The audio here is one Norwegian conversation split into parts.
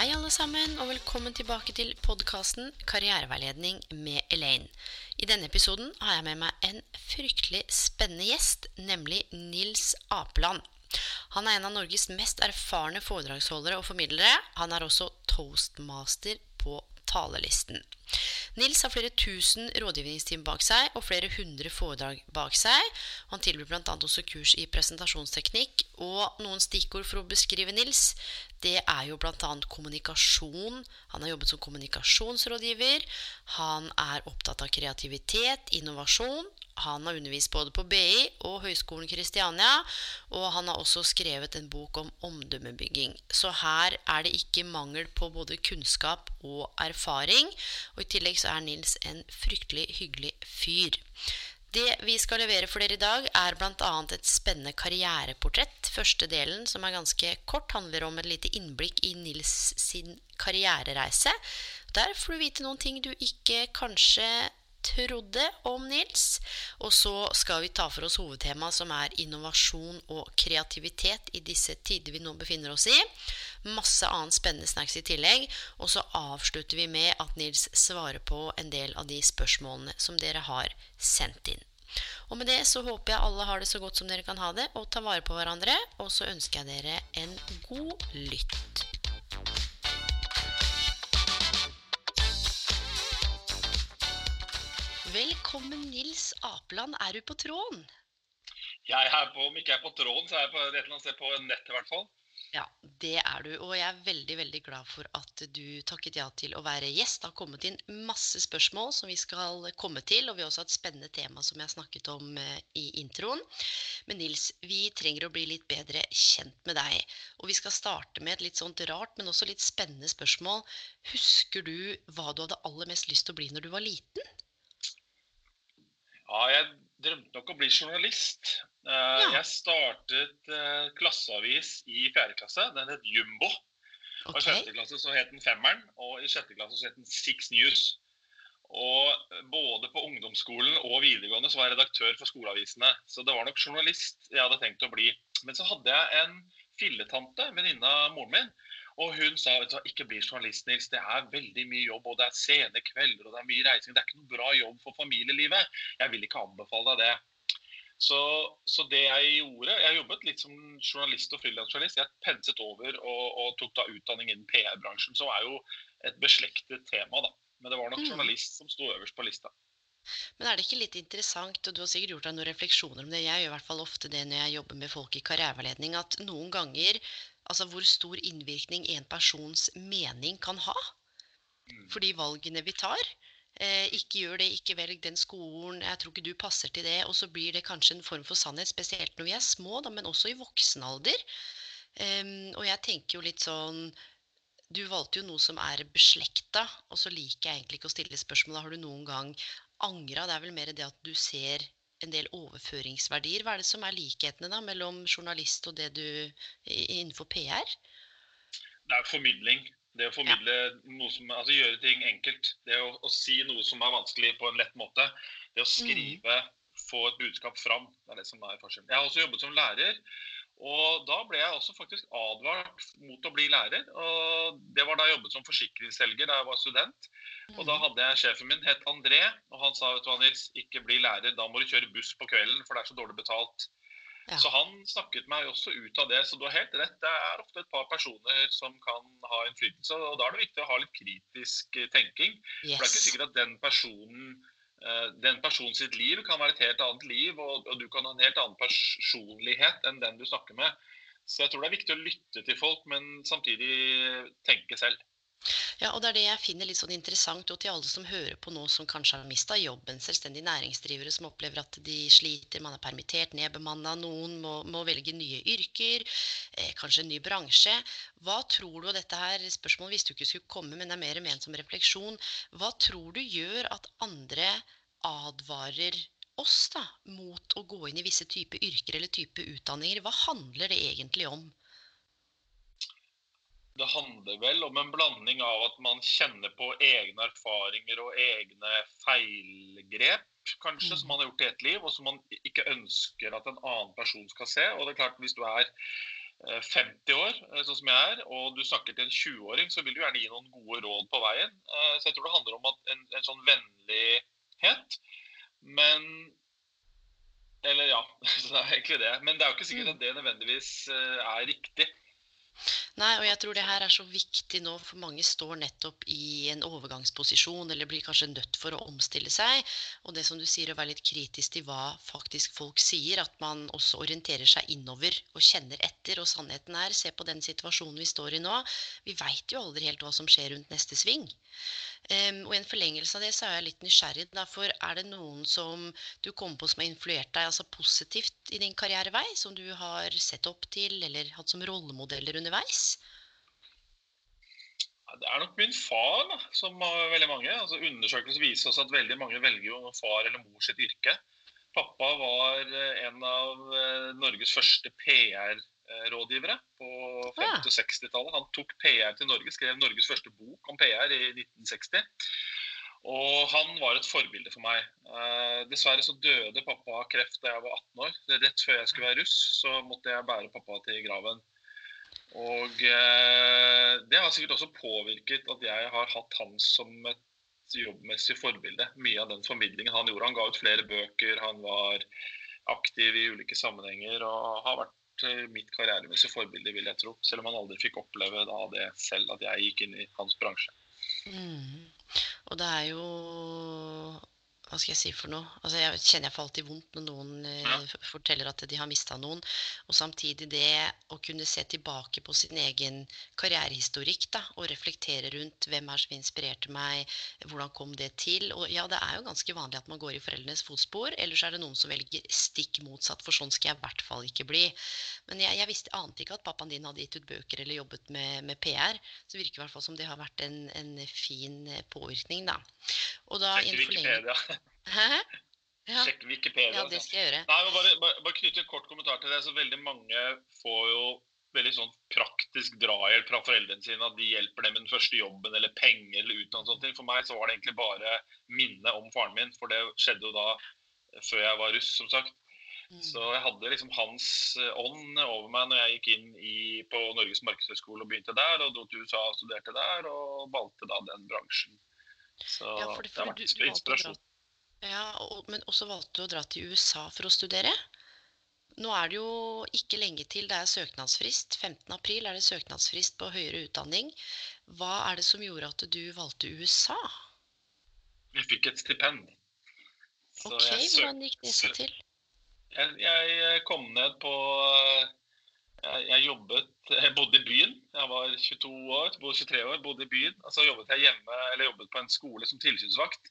Hei alle sammen, og velkommen tilbake til podkasten Karriereveiledning med Elaine. I denne episoden har jeg med meg en fryktelig spennende gjest, nemlig Nils Apeland. Han er en av Norges mest erfarne foredragsholdere og formidlere. Han er også toastmaster på talelisten. Nils har flere tusen rådgivningstimer bak seg og flere hundre foredrag bak seg. Han tilbyr bl.a. også kurs i presentasjonsteknikk. Og noen stikkord for å beskrive Nils, det er jo bl.a. kommunikasjon. Han har jobbet som kommunikasjonsrådgiver. Han er opptatt av kreativitet, innovasjon. Han har undervist både på BI og Høgskolen Kristiania, og han har også skrevet en bok om omdømmebygging. Så her er det ikke mangel på både kunnskap og erfaring. Og i tillegg så er Nils en fryktelig hyggelig fyr. Det vi skal levere for dere i dag, er bl.a. et spennende karriereportrett. Første delen, som er ganske kort, handler om et lite innblikk i Nils sin karrierereise. Der får du vite noen ting du ikke kanskje trodde om Nils. Og så skal vi ta for oss hovedtemaet som er innovasjon og kreativitet i disse tider vi nå befinner oss i. Masse annen spennende snacks i tillegg. Og så avslutter vi med at Nils svarer på en del av de spørsmålene som dere har sendt inn. Og med det så håper jeg alle har det så godt som dere kan ha det, og tar vare på hverandre. Og så ønsker jeg dere en god lytt. Velkommen, Nils Apeland. Er du på tråden? Jeg er på, Om ikke jeg er på tråden, så er jeg på et eller annet sted på nettet i hvert fall. Ja, det er du. Og jeg er veldig veldig glad for at du takket ja til å være gjest. Det har kommet inn masse spørsmål som vi skal komme til, og vi har også hatt spennende tema som jeg snakket om eh, i introen. Men Nils, vi trenger å bli litt bedre kjent med deg. Og vi skal starte med et litt sånt rart, men også litt spennende spørsmål. Husker du hva du hadde aller mest lyst til å bli når du var liten? Ja, jeg drømte nok å bli journalist. Ja. Jeg startet eh, klasseavis i fjerde klasse. Den het Jumbo. Og I femte klasse så het den Femmeren, og i sjette klasse så het den Six News. Og både på ungdomsskolen og videregående så var jeg redaktør for skoleavisene. Så det var nok journalist jeg hadde tenkt å bli. Men så hadde jeg en filletante, venninne av moren min. Og hun sa du, ikke bli journalist, Nils. Det er veldig mye jobb, og det er sene kvelder og det er mye reising. Det er ikke noe bra jobb for familielivet. Jeg vil ikke anbefale deg det. Så, så det jeg gjorde Jeg jobbet litt som journalist og frilansjournalist. Jeg penset over og, og tok da utdanning innen PR-bransjen, som er jo et beslektet tema, da. Men det var nok Mm. journalist som sto øverst på lista. Men er det ikke litt interessant, og du har sikkert gjort deg noen refleksjoner om det, jeg gjør i hvert fall ofte det når jeg jobber med folk i karriereveiledning, at noen ganger, altså hvor stor innvirkning en persons mening kan ha, Mm. for de valgene vi tar. Eh, ikke gjør det, ikke velg den skolen, jeg tror ikke du passer til det, og så blir det kanskje en form for sannhet, spesielt når vi er små, da, men også i voksen alder. Um, og jeg tenker jo litt sånn, du valgte jo noe som er beslekta, og så liker jeg egentlig ikke å stille spørsmål. Har du noen gang angra? Det er vel mer det at du ser en del overføringsverdier. Hva er det som er likhetene da mellom journalist og det du innenfor PR? Det er formidling. Det å formidle noe som Altså gjøre ting enkelt. Det å, å si noe som er vanskelig på en lett måte. Det å skrive, få et budskap fram. Det er det som er forskjellen. Jeg har også jobbet som lærer. Og da ble jeg også faktisk advart mot å bli lærer. Og det var da jeg jobbet som forsikringsselger da jeg var student. Og da hadde jeg sjefen min, het André, og han sa vet du hva Nils, ikke bli lærer, da må du kjøre buss på kvelden, for det er så dårlig betalt. Ja. Så han snakket meg også ut av det. Så du har helt rett. Det er ofte et par personer som kan ha innflytelse. Og da er det viktig å ha litt kritisk tenking. tenking. For det er ikke sikkert at den personen eh, den personen sitt liv kan være et helt annet liv, og, og du kan ha en helt annen personlighet enn den du snakker med. Så jeg tror det er viktig å lytte til folk, men samtidig tenke selv. Ja, og det er det jeg finner litt sånn interessant, og til alle som hører på nå som kanskje har mista jobben, selvstendig næringsdrivere som opplever at de sliter, man er permittert, nedbemanna, noen må, må, velge nye yrker, eh, kanskje en ny bransje. Hva tror du, og dette her spørsmålet visste du ikke skulle komme, men det er mer ment som refleksjon, hva tror du gjør at andre advarer oss da, mot å gå inn i visse typer yrker eller type utdanninger? Hva handler det egentlig om? Det handler vel om en blanding av at man kjenner på egne erfaringer og egne feilgrep, kanskje, som mm. man har gjort i ett liv, og som man ikke ønsker at en annen person skal se. Og det er klart, hvis du er 50 eh, år, eh, sånn som jeg er, og du snakker til en 20-åring, så vil du gjerne gi noen gode råd på veien. Eh, så jeg tror det handler om en, en sånn vennlighet. Men Eller ja, det er egentlig det. Men det er jo ikke sikkert mm. at det nødvendigvis er riktig. Nei, og jeg tror det her er så viktig nå, for mange står nettopp i en overgangsposisjon, eller blir kanskje nødt for å omstille seg. Og det som du sier, å være litt kritisk til hva faktisk folk sier. At man også orienterer seg innover og kjenner etter. Og sannheten er, se på den situasjonen vi står i nå. Vi veit jo aldri helt hva som skjer rundt neste sving. Um, og i en forlengelse av det så er jeg litt nysgjerrig. Derfor er det noen som du kommer på som har influert deg altså positivt i din karrierevei? Som du har sett opp til eller hatt som rollemodeller underveis? det er nok min far, da, som veldig mange. Altså, undersøkelser viser oss at veldig mange velger jo far eller mor sitt yrke. Pappa var eh, en av eh, Norges første PR-rådgivere på 50- og 60-tallet. Han tok PR til Norge, skrev Norges første bok om PR i 1960. Og han var et forbilde for meg. Eh, dessverre så døde pappa av kreft da jeg var 18 år. Rett før jeg skulle være russ, så måtte jeg bære pappa til graven. Og eh, det har sikkert også påvirket at jeg har hatt han som et jobbmessig forbilde. Mye av den formidlingen han gjorde. Han ga ut flere bøker, han var aktiv i ulike sammenhenger og har vært Eh, mitt karrieremessige forbilde, vil jeg tro. Selv om han aldri fikk oppleve da, det selv, at jeg gikk inn i hans bransje. Mm. Og det er jo hva skal jeg si for noe? Altså, jeg kjenner jeg får alltid vondt når noen eh, ja. forteller at de har mista noen. Og samtidig det å kunne se tilbake på sin egen karrierehistorikk da, og reflektere rundt hvem er som inspirerte meg, hvordan kom det til? Og ja, det er jo ganske vanlig at man går i foreldrenes fotspor. Ellers er det noen som velger stikk motsatt, for sånn skal jeg i hvert fall ikke bli. Men jeg, jeg visste, ante ikke at pappaen din hadde gitt ut bøker eller jobbet med, med PR. Så det virker i hvert fall som det har vært en, en fin påvirkning, da. Og da, i en forlengelse Hæ? Ja. Sjekk Wikipedia. Ja, det skal jeg gjøre. Nei, bare, bare, bare knytte en kort kommentar til det. så Veldig mange får jo veldig sånn praktisk drahjelp fra foreldrene sine. At de hjelper dem med den første jobben eller penger eller utdannelse. For meg så var det egentlig bare minnet om faren min. For det skjedde jo da før jeg var russ, som sagt. Mm. Så jeg hadde liksom hans ånd over meg når jeg gikk inn i, på Norges markedshøgskole og begynte der. Og dro til USA og studerte der, og valgte da den bransjen. Så ja, for det, for det har vært inspirasjon. Ja, og, men også valgte du å dra til USA for å studere. Nå er det jo ikke lenge til det er søknadsfrist. 15.4 er det søknadsfrist på høyere utdanning. Hva er det som gjorde at du valgte USA? Vi fikk et stipend. Så ok, Hvordan gikk det seg til? Jeg, jeg kom ned på jeg, jeg, jobbet Jeg bodde i byen. Jeg var 22 år, 23 år, bodde i byen. Og så jobbet jeg hjemme, eller jobbet på en skole som tilsynsvakt.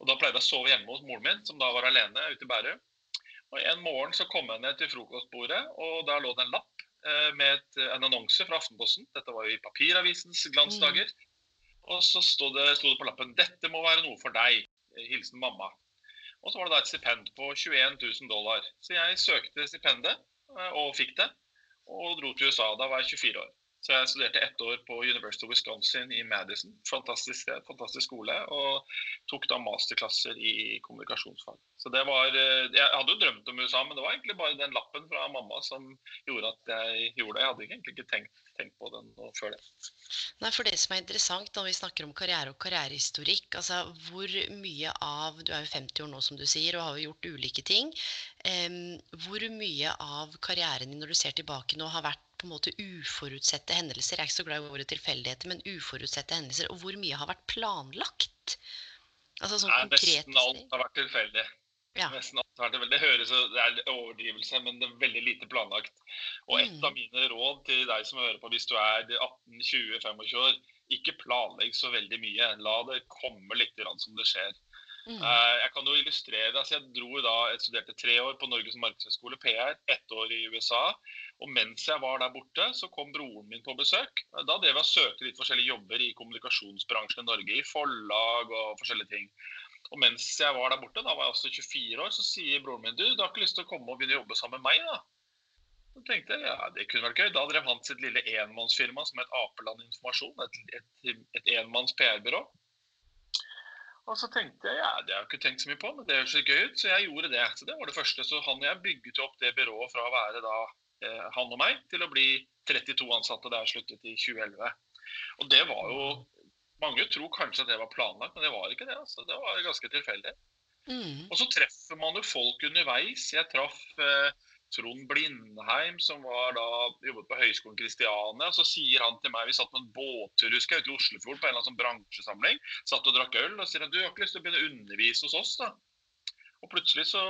Og Da pleide jeg å sove hjemme hos moren min, som da var alene ute i Bærum. Og En morgen så kom jeg ned til frokostbordet, og der lå det en lapp eh, med et, en annonse fra Aftenposten. Dette var jo i papiravisens glansdager. Mm. Og så sto det, sto det på lappen 'Dette må være noe for deg'. Hilsen mamma. Og så var det da et stipend på 21 000 dollar. Så jeg søkte stipendet eh, og fikk det og dro til USA. Da var jeg 24 år. Så jeg studerte ett år på University of Wisconsin i Madison. Fantastisk sted, fantastisk skole. Og tok da masterklasser i kommunikasjonsfag. Så det var eh, Jeg hadde jo drømt om USA, men det var egentlig bare den lappen fra mamma som gjorde at jeg gjorde det. Jeg hadde egentlig ikke tenkt, tenkt på den før det. Nei, for det som er interessant når vi snakker om karriere og karrierehistorikk, altså hvor mye av Du er jo 50 år nå, som du sier, og har jo gjort ulike ting. Hvor mye av karrieren din når du ser tilbake nå, har vært på en måte uforutsette hendelser. Jeg er ikke så glad i ordet tilfeldigheter, men uforutsette hendelser. Og hvor mye har vært planlagt? Altså sånn Nei, Nesten alt har vært tilfeldig. Ja. Nesten alt har vært tilfeldig. Det høres det er overdrivelse, men det er veldig lite planlagt. Og et mm. av mine råd til deg som hører på, hvis du er 18-20-25 år, ikke planlegg så veldig mye. La det komme litt som det skjer. Mm. Uh, jeg kan jo illustrere altså Jeg dro da, jeg studerte tre år på Norges markedshøgskole, PR, ett år i USA. Og mens jeg var der borte, så kom broren min på besøk. Da drev jeg og søkte litt forskjellige jobber i kommunikasjonsbransjen i Norge. I forlag og forskjellige ting. Og mens jeg var der borte, da var jeg også 24 år, så sier broren min du, du har ikke lyst til å komme og begynne å jobbe sammen med meg, da? Så tenkte jeg ja, det kunne vært gøy. Da drev han sitt lille enmannsfirma som het Apeland Informasjon. Et, et, et enmanns PR-byrå. Og så tenkte jeg ja, det har jeg ikke tenkt så mye på, men det høres så gøy ut, så jeg gjorde det. Så det var det første. Så han og jeg bygget opp det byrået fra å være da eh, han og meg til å bli 32 ansatte da jeg sluttet i 2011. Og det var jo Mange tror kanskje at det var planlagt, men det var ikke det. altså. Det var ganske tilfeldig. Mm. Og så treffer man jo folk underveis. Jeg traff eh, Trond Blindheim, som var da, jobbet på Høgskolen Kristiania. Så sier han til meg Vi satt på en båttur husker jeg, ute i Oslofjord på en eller annen sånn bransjesamling. Satt og drakk øl. Og sier han du har ikke lyst til å begynne å undervise hos oss, da? Og plutselig så,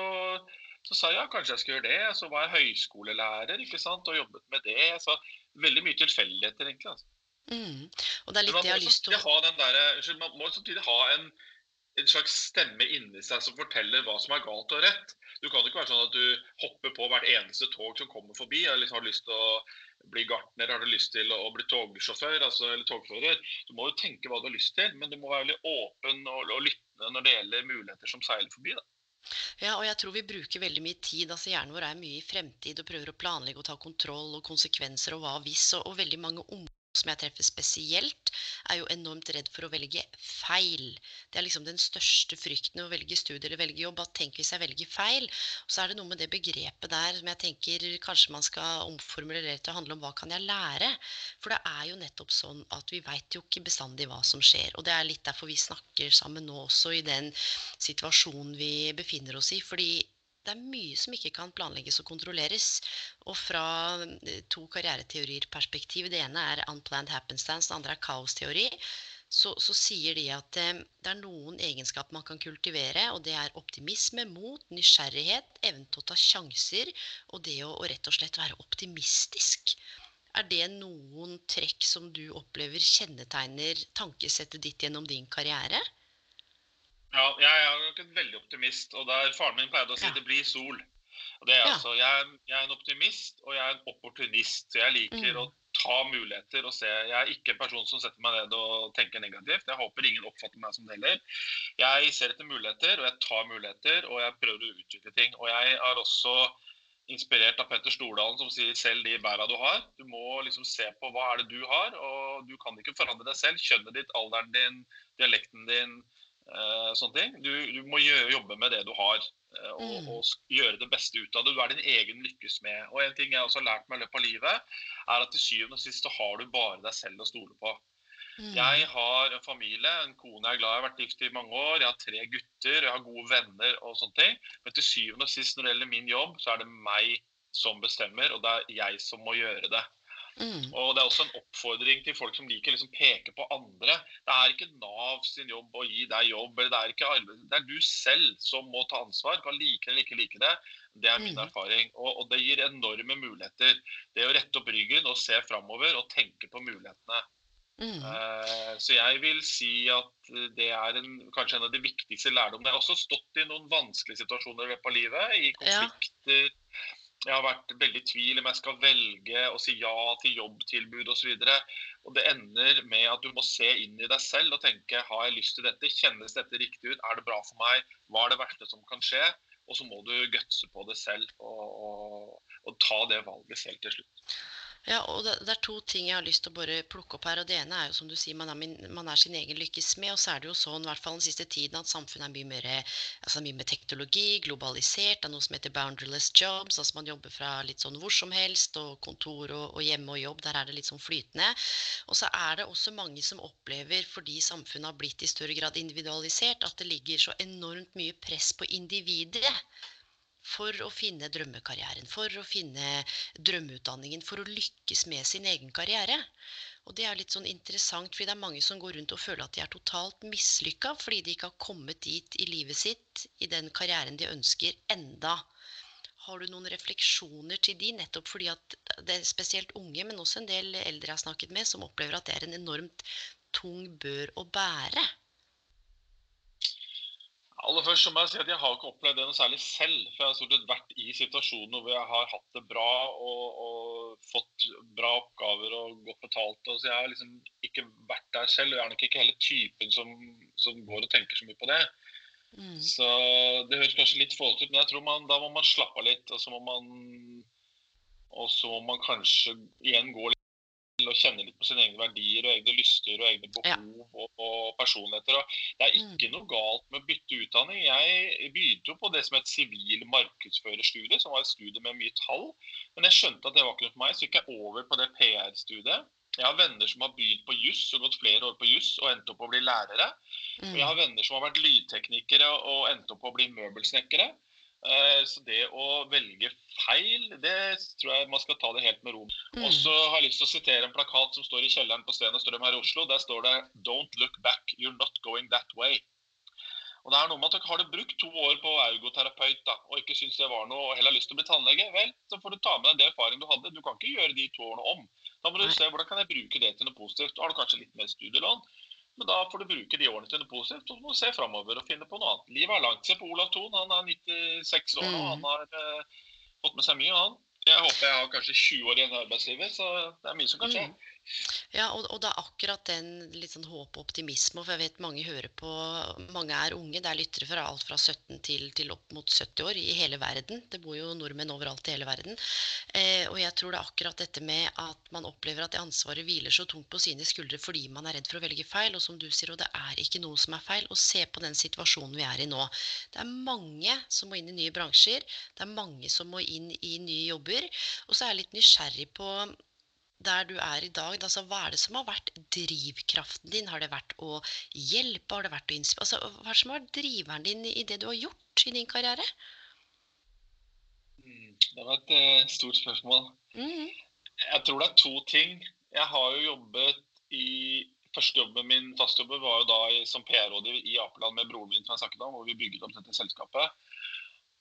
så sa jeg ja, kanskje jeg skal gjøre det. Så var jeg høyskolelærer ikke sant, og jobbet med det. Så veldig mye tilfeldigheter, egentlig. altså. Mm. Og det er litt det jeg har lyst til å Man må samtidig ha en, en slags stemme inni seg som forteller hva som er galt og rett. Du kan ikke være sånn at du hopper på hvert eneste tog som kommer forbi. Eller liksom har lyst til å bli gartner, har du lyst til å bli togsjåfør altså, eller togfører. Du må jo tenke hva du har lyst til, men du må være veldig åpen og, og lyttende når det gjelder muligheter som seiler forbi. da. Ja, og jeg tror vi bruker veldig mye tid. altså Hjernen vår er mye i fremtid og prøver å planlegge og ta kontroll og konsekvenser og hva hvis. Og, og veldig mange om som jeg treffer spesielt, er jo enormt redd for å velge feil. Det er liksom den største frykten å velge studie eller velge jobb. at Tenk hvis jeg velger feil. Og så er det noe med det begrepet der som jeg tenker kanskje man skal omformulere til å handle om hva kan jeg lære? For det er jo nettopp sånn at vi veit jo ikke bestandig hva som skjer. Og det er litt derfor vi snakker sammen nå også i den situasjonen vi befinner oss i. fordi det er mye som ikke kan planlegges og kontrolleres. Og fra eh, to karriereteorier perspektiv, det ene er unplanned happenstance, det andre er kaosteori, så, så sier de at eh, det er noen egenskaper man kan kultivere, og det er optimisme, mot, nysgjerrighet, evnen til å ta sjanser og det å, å rett og slett være optimistisk. Er det noen trekk som du opplever kjennetegner tankesettet ditt gjennom din karriere? Ja, jeg er nok en veldig optimist. Og der faren min pleide å si ja. det blir sol. Og det er ja. altså, jeg, jeg, er en optimist, og jeg er en opportunist. Så jeg liker mm. å ta muligheter og se. Jeg er ikke en person som setter meg ned og tenker negativt. Jeg håper ingen oppfatter meg som det heller. Jeg ser etter muligheter, og jeg tar muligheter, og jeg prøver å utvikle ting. Og jeg er også inspirert av Petter Stordalen som sier 'selv de bæra du har'. Du må liksom se på hva er det du har, og du kan ikke forandre deg selv. Kjønnet ditt, alderen din, dialekten din, sånne ting. Du, du må gjøre, jobbe med det du har, uh, og, mm. og, gjøre det beste ut av det. Du er din egen lykkes med. Og En ting jeg også har lært meg i løpet av livet, er at til syvende og sist så har du bare deg selv å stole på. Mm. Jeg har en familie, en kone jeg er glad i, har vært gift i mange år. Jeg har tre gutter, jeg har gode venner og sånne ting. Men til syvende og sist når det gjelder min jobb, så er det meg som bestemmer, og det er jeg som må gjøre det. Mm. Og Det er også en oppfordring til folk som liker å liksom peke på andre. Det er ikke Nav sin jobb å gi deg jobb. eller Det er ikke arbeid. Det er du selv som må ta ansvar. Kan like eller ikke like det. Det er min mm. erfaring. Og, og, det gir enorme muligheter. Det å rette opp ryggen og se framover og tenke på mulighetene. Mm. Uh, så jeg vil si at det er en, kanskje en av de viktigste lærdommene. Jeg har også stått i noen vanskelige situasjoner i løpet av livet. I konflikter. Ja jeg har vært veldig i tvil om jeg skal velge å si ja til jobbtilbud osv. Det ender med at du må se inn i deg selv og tenke har jeg lyst til dette, kjennes dette riktig ut, er det bra for meg, hva er det verste som kan skje? Og så må du gutse på det selv og, og, og ta det valget selv til slutt. Ja, og det, det, er to ting jeg har lyst til å bare plukke opp her. og Det ene er jo som du sier, man er, min, man er sin egen lykkes med. Og så er det jo sånn, i hvert fall den siste tiden, at samfunnet er mye mer, altså mye mer teknologi, globalisert. Det er noe som heter boundaryless jobs. altså Man jobber fra litt sånn hvor som helst. Og kontor og, og hjemme og jobb, der er det litt sånn flytende. Og så er det også mange som opplever, fordi samfunnet har blitt i større grad individualisert, at det ligger så enormt mye press på individet for å finne drømmekarrieren, for å finne drømmeutdanningen, for å lykkes med sin egen karriere. Og det er litt sånn interessant, fordi det er mange som går rundt og føler at de er totalt mislykka fordi de ikke har kommet dit i livet sitt, i den karrieren de ønsker, enda. Har du noen refleksjoner til de, nettopp fordi at det er spesielt unge, men også en del eldre jeg har snakket med, som opplever at det er en enormt tung bør å bære? Aller først så må jeg si at jeg har ikke opplevd det noe særlig selv. For jeg har stort sett vært i situasjoner hvor jeg har hatt det bra og, og fått bra oppgaver og godt betalt. Og så jeg har liksom ikke vært der selv. Og jeg er nok ikke heller typen som, som går og tenker så mye på det. Mm. Så det høres kanskje litt fåsete ut, men jeg tror man, da må man slappe av litt. Og så må man, og så må man kanskje igjen gå litt å kjenne litt på sine egne verdier og egne lyster og egne behov ja. og, og, personligheter. Og det er ikke mm. noe galt med å bytte utdanning. Jeg begynte jo på det som het sivil markedsførerstudie, som var et studie med mye tall. Men jeg skjønte at det var ikke noe for meg, så gikk jeg over på det PR-studiet. Jeg har venner som har begynt på juss og gått flere år på juss og endt opp å bli lærere. Og jeg har mm. venner som har vært lydteknikere og endt opp å bli møbelsnekkere. Eh, så det å velge feil, det tror jeg man skal ta det helt med ro. Mm. Og så har jeg lyst til å sitere en plakat som står i kjelleren på Sten og Strøm her i Oslo. Der står det 'Don't look back, you're not going that way'. Og det er noe med at Har du brukt to år på ergoterapeut da, og ikke syns det var noe, og heller har lyst til å bli tannlege, vel, så får du ta med deg det erfaringen du hadde. Du kan ikke gjøre de to årene om. Da må du se hvordan kan jeg bruke det til noe positivt. Da har du kanskje litt mer studielån. Men da får du bruke de årene til noe positivt, og så må du se framover og finne på noe annet. Livet er langt. Se på Olav Thon, han er 96 år nå. Mm. Han har uh, fått med seg mye, han. Jeg håper jeg har kanskje 20 år igjen i arbeidslivet, så det er mye som kan skje. Mm. Ja, og, og, det er akkurat den litt sånn håp og optimisme. For jeg vet mange hører på Mange er unge. Det er lyttere fra alt fra 17 til, til opp mot 70 år i hele verden. Det bor jo nordmenn overalt i hele verden. Eh, og jeg tror det er akkurat dette med at man opplever at det ansvaret hviler så tungt på sine skuldre fordi man er redd for å velge feil. Og som du sier, og det er ikke noe som er feil. Og se på den situasjonen vi er i nå. Det er mange som må inn i nye bransjer. Det er mange som må inn i nye jobber. Og så er jeg litt nysgjerrig på der du er i dag, altså, hva er det som har vært drivkraften din? Har det vært å hjelpe? Har det vært å inspirere? Altså, hva er det som har vært driveren din i det du har gjort i din karriere? Mm, det var et uh, stort spørsmål. Mm. Jeg tror det er to ting. Jeg har jo jobbet i Første jobben min, fastjobben var jo da som PR-rådgiver i Apeland med broren min, som jeg snakket om, hvor vi bygget opp dette selskapet.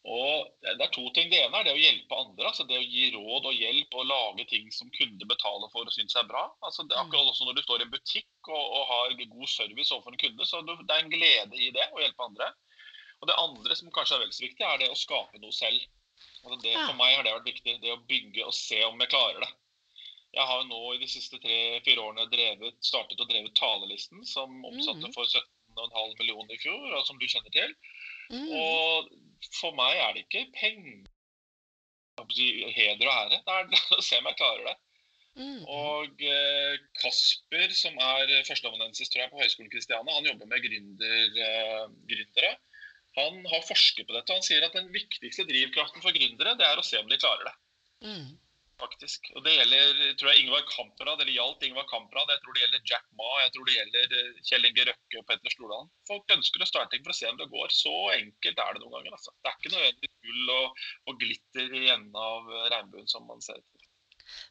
Og Det er to ting. Det ene er det å hjelpe andre. altså Det å gi råd og hjelp og lage ting som kunder betaler for og syns er bra. altså det er Akkurat også når du står i en butikk og, og har god service overfor en kunde. så Det er en glede i det å hjelpe andre. Og Det andre som kanskje er vel så viktig, er det å skape noe selv. Altså det, for meg har det vært viktig. Det å bygge og se om jeg klarer det. Jeg har nå i de siste tre-fire årene drevet, startet og drevet Talelisten, som omsatte mm. for 17,5 millioner i fjor, og som du kjenner til. Mm. Og for meg er det ikke penger heder og ære. Det er å se om jeg klarer det. Mm. Og eh, Kasper, som er førsteamanuensis på Høgskolen Kristiania, han jobber med gründer, eh, gründere. Han har forsket på dette. Han sier at den viktigste drivkraften for gründere det er å se om de klarer det. Mm faktisk. Og Det gjelder tror jeg, Ingvar Kamprad, eller gjaldt Ingvar Kamprad, jeg tror det gjelder Jack Ma, jeg tror det gjelder eh, Kjell Inge Røkke og Petter Stordalen. Folk ønsker å starte ting for å se om det går. Så enkelt er det noen ganger. Altså. Det er ikke nødvendig gull og, og, glitter i enden av regnbuen som man ser.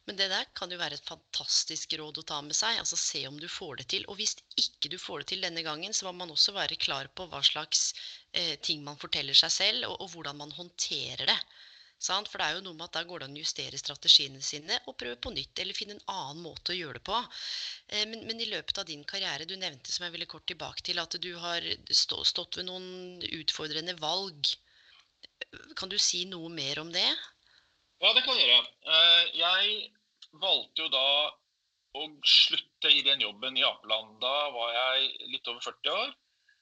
Men det der kan jo være et fantastisk råd å ta med seg. altså Se om du får det til. Og hvis ikke du får det til denne gangen, så må man også være klar på hva slags eh, ting man forteller seg selv, og, og hvordan man håndterer det. For det er jo noe med at da går det an å justere strategiene sine og prøve på nytt, eller finne en annen måte å gjøre det på. Eh, men, men, i løpet av din karriere, du nevnte som jeg ville kort tilbake til, at du har stått ved noen utfordrende valg. Kan du si noe mer om det? Ja, det kan jeg gjøre. Eh, jeg valgte jo da å slutte i den jobben i Apeland. Da var jeg litt over 40 år.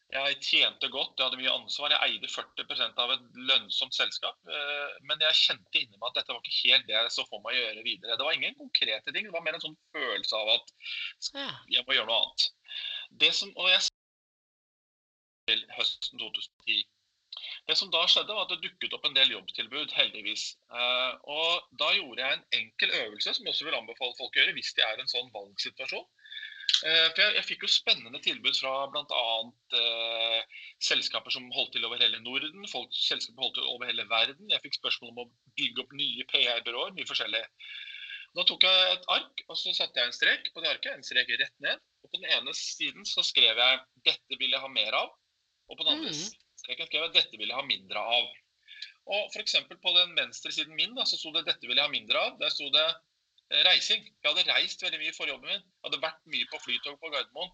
Jeg tjente godt, jeg hadde mye ansvar. Jeg eide 40% av et lønnsomt selskap. Eh, men jeg kjente inni meg at dette var ikke helt det jeg så for meg å gjøre videre. Det var ingen konkrete ting. Det var mer en sånn følelse av at jeg må gjøre noe annet. Det som, og jeg til høsten 2010. Det som da skjedde, var at det dukket opp en del jobbtilbud, heldigvis. Eh, og da gjorde jeg en enkel øvelse, som jeg også vil anbefale folk å gjøre hvis de er i en sånn valgsituasjon. Eh, for jeg, jeg, fikk jo spennende tilbud fra bl.a. Eh, selskaper som holdt til over hele Norden, folk, selskaper holdt til over hele verden. Jeg fikk spørsmål om å bygge opp nye PR-byråer, mye forskjellig. Da tok jeg et ark og så satte jeg en strek på det arket, en strek rett ned. Og På den ene siden så skrev jeg 'dette vil jeg ha mer av', og på den andre mm. streken skrev jeg 'dette vil jeg ha mindre av'. Og for På den venstre siden min da, så sto det 'dette vil jeg ha mindre av'. Der sto det reising. Jeg hadde reist veldig mye for jobben min. Jeg hadde vært mye på flytog på Gardermoen.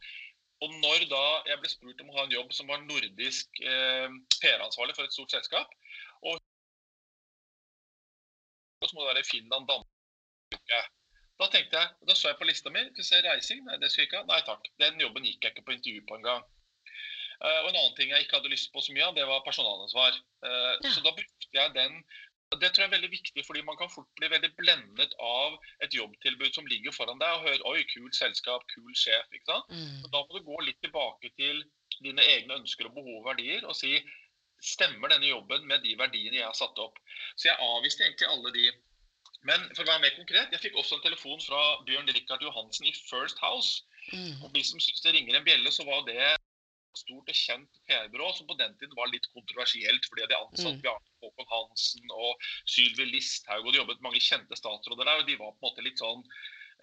Og når da jeg ble spurt om å ha en jobb som var nordisk eh, PR-ansvarlig for et stort selskap, og så må det være Finland, Danmark Da tenkte jeg, da så jeg på lista mi. Skal se reising? Nei, det skal jeg ikke ha. Nei takk. Den jobben gikk jeg ikke på intervju på engang. Uh, og en annen ting jeg ikke hadde lyst på så mye av, det var personalansvar. Uh, ja. Så da brukte jeg den det tror jeg er veldig viktig, fordi man kan fort bli veldig blendet av et jobbtilbud som ligger foran deg, og høre 'oi, kult selskap, kul sjef'. ikke sant? Mm. Da må du gå litt tilbake til dine egne ønsker og behov og verdier og si stemmer denne jobben med de verdiene jeg har satt opp. Så jeg avviste egentlig alle de. Men for å være mer konkret, jeg fikk også en telefon fra Bjørn Rikard Johansen i First House. Mm. Og de som syns det ringer en bjelle, så var det stort og kjent PR-byrå som på den tiden var litt kontroversielt fordi de ansatte mm. Bjarne Håkon Hansen og Sylvi Listhaug, og de jobbet mange kjente statsråder der. og De var på en måte litt sånn,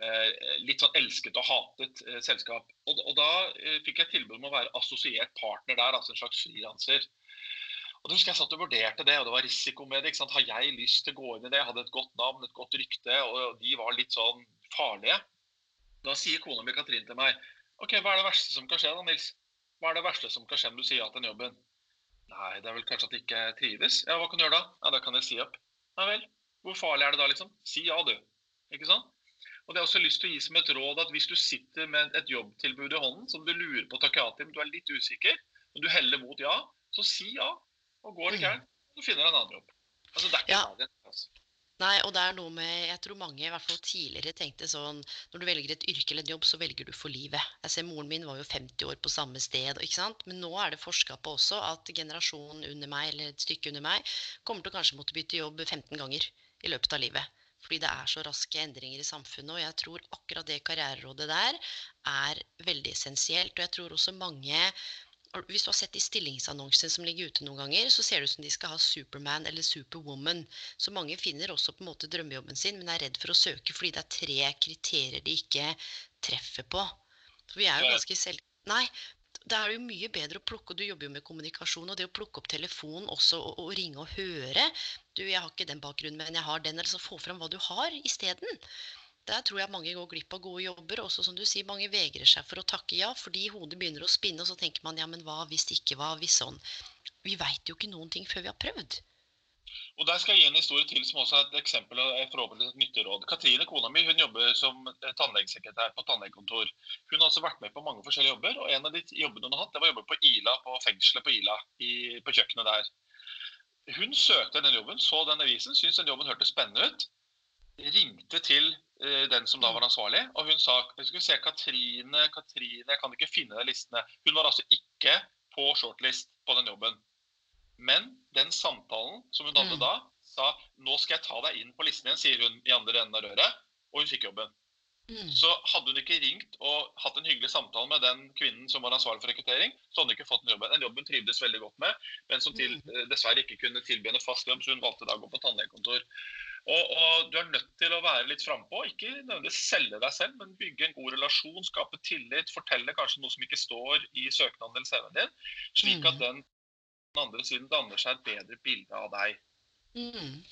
eh, litt sånn elsket og hatet eh, selskap. Og, og da eh, fikk jeg tilbud om å være assosiert partner der, altså en slags frilanser. Og da husker Jeg satt og vurderte det, og det var risiko med det. ikke sant? Har jeg lyst til å gå inn i det? Jeg hadde et godt navn, et godt rykte, og de var litt sånn farlige. Da sier kona mi Katrin til meg OK, hva er det verste som kan skje da, Nils? Hva er det verste som kan skje om du sier ja til den jobben? Nei, det er vel kanskje at de ikke trives. Ja, hva kan du gjøre da? Ja, da kan jeg si opp. Ja vel. Hvor farlig er det da, liksom? Si ja, du. Ikke sant? Og det er også lyst til å gi som et råd at hvis du sitter med et jobbtilbud i hånden som du lurer på å takke ja til, men du er litt usikker, og du heller mot ja, så si ja. Og går det mm. gærent, så finner du en annen jobb. Altså, det er ikke ja. det. Altså. Nei, og det er noe med Jeg tror mange, i hvert fall tidligere, tenkte sånn Når du velger et yrke eller en jobb, så velger du for livet. Jeg ser Moren min var jo 50 år på samme sted. ikke sant? Men nå er det forska på også at generasjonen under meg, eller et stykke under meg, kommer til å kanskje måtte bytte jobb 15 ganger i løpet av livet. Fordi det er så raske endringer i samfunnet. Og jeg tror akkurat det karriererådet der er veldig essensielt. Og jeg tror også mange hvis du har sett de stillingsannonsene som ligger ute noen ganger, så ser det ut som de skal ha Superman eller Superwoman. Så mange finner også på en måte drømmejobben sin, men er redd for å søke fordi det er tre kriterier de ikke treffer på. For vi er jo ganske selv... Nei, da er det jo mye bedre å plukke Du jobber jo med kommunikasjon, og det å plukke opp telefonen også og, og ringe og høre Du, jeg har ikke den bakgrunnen, men jeg har den. Eller så få fram hva du har isteden. Der tror jeg mange går glipp av gode jobber. Også som du sier, mange vegrer seg for å takke ja, fordi hodet begynner å spinne, og så tenker man ja, men hva hvis ikke, hva hvis sånn. Vi veit jo ikke noen ting før vi har prøvd. Og Der skal jeg gi en historie til som også er et eksempel og et nyttig råd. Katrine, kona mi, hun jobber som tannlegesekretær på tannlegekontor. Hun har altså vært med på mange forskjellige jobber, og en av de jobbene hun har hatt, det var jobbe på Ila, på fengselet på Ila, i, på kjøkkenet der. Hun søkte den jobben, så den avisen, syntes den jobben hørtes spennende ut. Ringte til Eh, den som da var ansvarlig. Og hun sa skal vi se, Katrine, Katrine, jeg kan ikke finne de listene. Hun var altså ikke på shortlist på den jobben. Men den samtalen som hun hadde mm. da, sa nå skal jeg ta deg inn på listen igjen, sier hun i andre enden av røret. Og hun fikk jobben. Mm. Så hadde hun ikke ringt og hatt en hyggelig samtale med den kvinnen som var ansvarlig for rekruttering, så hadde hun ikke fått den jobben. Den jobben trivdes veldig godt med, men som til, mm. dessverre ikke kunne tilby henne fast jobb, så hun valgte da å gå på tannlegekontor. Og, og, Du er nødt til å være litt frampå. Ikke nødvendigvis selge deg selv, men bygge en god relasjon, skape tillit, fortelle kanskje noe som ikke står i søknaden eller CV-en din, slik at mm. den, den andre siden danner seg et bedre bilde av deg. Mm.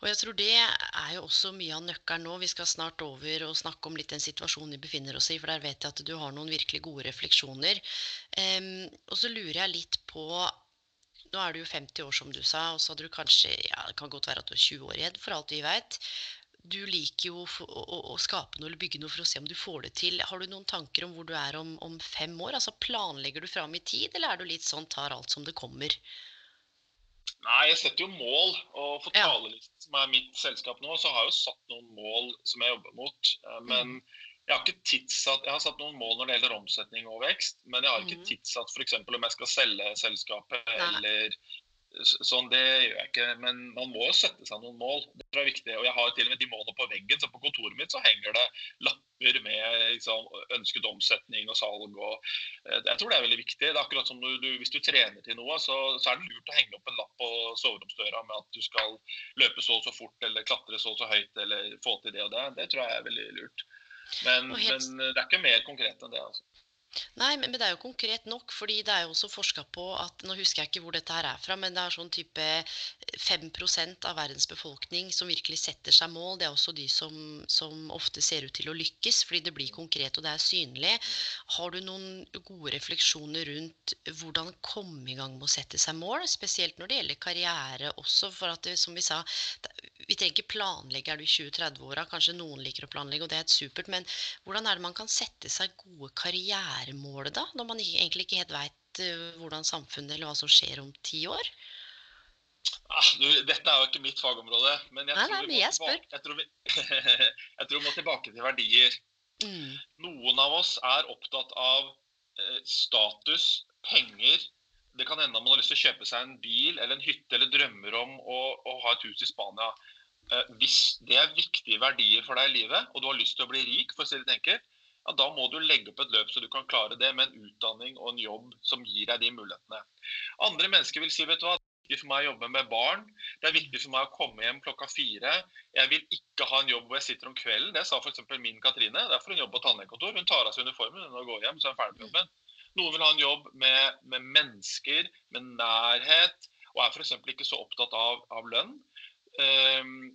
Og jeg tror det er jo også mye av nøkkelen nå. Vi skal snart over og snakke om litt den situasjonen vi befinner oss i, for der vet jeg at du har noen virkelig gode refleksjoner. Um, og så lurer jeg litt på nå er du jo 50 år, som du sa, og så hadde du kanskje ja, Det kan godt være at du er 20 år igjen, for alt vi vet. Du liker jo å, å, å, skape noe eller bygge noe for å se om du får det til. Har du noen tanker om hvor du er om, om fem år? Altså Planlegger du fram i tid, eller er du litt sånn tar alt som det kommer? Nei, jeg setter jo mål. Og for Talerlisten, ja. som er mitt selskap nå, så har jeg jo satt noen mål som jeg jobber mot. Eh, men mm. Jeg har ikke tidssatt, jeg har satt noen mål når det gjelder omsetning og vekst, men jeg har ikke mm. tidssatt f.eks. om jeg skal selge selskapet Nei. eller sånn. Det gjør jeg ikke. Men man må jo sette seg noen mål. Det er viktig. Og jeg har til og med de målene på veggen. Så på kontoret mitt så henger det lapper med liksom, ønsket omsetning og salg. Og, eh, jeg tror det er veldig viktig. Det er akkurat som du, du, Hvis du trener til noe, så, så, er det lurt å henge opp en lapp på soveromsdøra med at du skal løpe så og så fort eller klatre så og så høyt eller få til det og det. Det tror jeg er veldig lurt. Men, helt... men, det er ikke mer konkret enn det. altså. Nei, men, det er jo konkret nok, fordi det er jo også forska på at Nå husker jeg ikke hvor dette her er fra, men det er sånn type 5 av verdens befolkning som virkelig setter seg mål. Det er også de som, som ofte ser ut til å lykkes, fordi det blir konkret og det er synlig. Har du noen gode refleksjoner rundt hvordan komme i gang med å sette seg mål? Spesielt når det gjelder karriere også, for at det, som vi sa vi trenger ikke planlegge er du i 20-30-åra. Kanskje noen liker å planlegge, og det er et supert. Men hvordan er det man kan sette seg gode karrieremål da? Når man egentlig ikke helt veit uh, hvordan samfunnet eller hva som skjer om ti år? Ah, du, dette er jo ikke mitt fagområde, men jeg, nei, tror, nei, vi jeg, tilbake, jeg, tror, vi, jeg tror vi må tilbake til verdier. Mm. Noen av oss er opptatt av eh, status, penger, det kan hende man har lyst til å kjøpe seg en bil eller en hytte eller drømmer om å, å ha et hus i Spania. Eh, hvis det er viktige verdier for deg i livet, og du har lyst til å bli rik, for å si det enkelt, ja, da må du legge opp et løp så du kan klare det med en utdanning og en jobb som gir deg de mulighetene. Andre mennesker vil si vet du hva, det er viktig for meg å jobbe med barn. Det er viktig for meg å komme hjem klokka fire. Jeg vil ikke ha en jobb hvor jeg sitter om kvelden. Det sa f.eks. min Katrine. Derfor hun jobber på tannlegekontor. Hun tar av seg uniformen og går hjem, så er hun ferdig med jobben. Noen vil ha en jobb med, med mennesker, med nærhet, og er f.eks. ikke så opptatt av, av lønn. Um,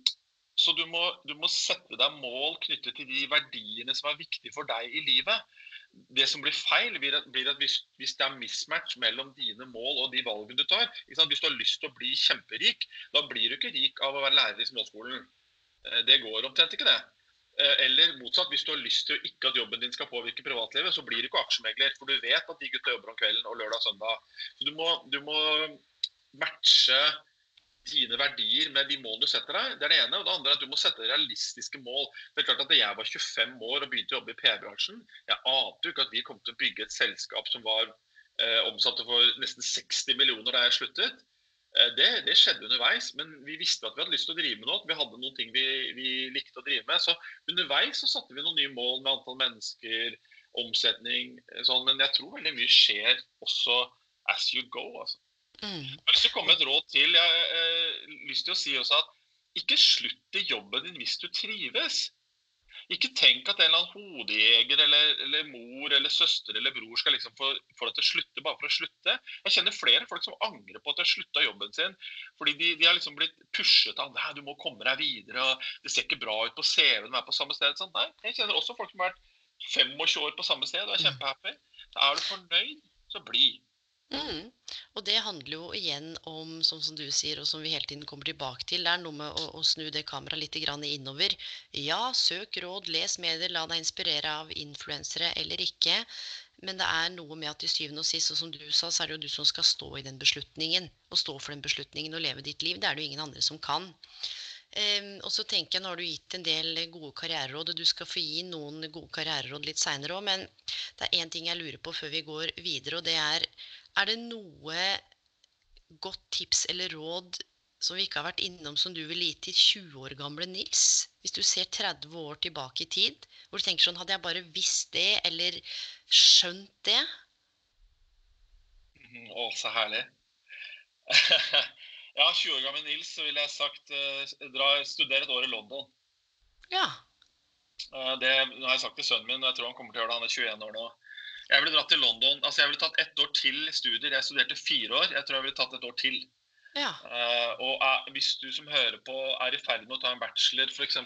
så du må, du må, sette deg mål knyttet til de verdiene som er viktige for deg i livet. Det som blir feil, blir at, blir at hvis, hvis, det er mismatch mellom dine mål og de valgene du tar Hvis du har lyst til å bli kjemperik, da blir du ikke rik av å være lærer i småskolen. Eh, det går omtrent ikke, det. Eh, eller motsatt, hvis du har lyst til ikke at jobben din skal påvirke privatlivet, så blir du ikke aksjemegler. For du vet at de gutta jobber om kvelden og lørdag og søndag. Så du må, du må matche dine verdier med de målene du setter deg. Det er det ene. Og det andre er at du må sette realistiske mål. Det er klart at Da jeg var 25 år og begynte å jobbe i PR-bransjen, jeg ante jo ikke at vi kom til å bygge et selskap som var eh, omsatte for nesten 60 millioner da jeg sluttet. Eh, det, det, skjedde underveis, men vi visste at vi hadde lyst til å drive med noe. at Vi hadde noen ting vi, vi, likte å drive med. Så underveis så satte vi noen nye mål med antall mennesker, omsetning. Eh, sånn, men jeg tror veldig mye skjer også as you go. altså. Mm. Jeg har lyst til å komme med et råd til. Jeg har eh, lyst til å si også at ikke slutt i jobben din hvis du trives. Ikke tenk at en eller annen hodejeger eller, eller, mor eller søster eller bror skal liksom få, få deg til å slutte bare for å slutte. Jeg kjenner flere folk som angrer på at de har slutta jobben sin. Fordi de, de, har liksom blitt pushet av Nei, du må komme deg videre. og Det ser ikke bra ut på CV-en å være på samme sted. Sånn. Nei, jeg kjenner også folk som har vært 25 år på samme sted og er mm. kjempehappy. Da er du fornøyd, så bli. Mm. Og det handler jo igjen om, sånn som du sier, og som vi hele tiden kommer tilbake til, det er noe med å, å snu det kameraet litt innover. Ja, søk råd, les medier, la deg inspirere av influensere eller ikke. Men det er noe med at til syvende og sist, og som du sa, så er det jo du som skal stå i den beslutningen. Og stå for den beslutningen og leve ditt liv. Det er det jo ingen andre som kan. Um, og så tenker jeg, Nå har du gitt en del gode karriereråd, og du skal få gi noen gode karriereråd litt seinere òg. Men det er én ting jeg lurer på før vi går videre, og det er er det noe godt tips eller råd som vi ikke har vært innom, som du vil gi til 20 år gamle Nils? Hvis du ser 30 år tilbake i tid, hvor du tenker sånn Hadde jeg bare visst det, eller skjønt det? Mm, å, så herlig. ja, 20 år gamle Nils, så ville jeg sagt dra, studere et år i London. Ja. Uh, det har jeg sagt til sønnen min, og jeg tror han kommer til å gjøre det. Han er 21 år nå. Jeg ville dratt til London. Altså, jeg ville tatt ett år til studier. Jeg studerte fire år. Jeg tror jeg ville tatt et år til. Ja. Uh, og er, hvis du som hører på er i ferd med å ta en bachelor f.eks.,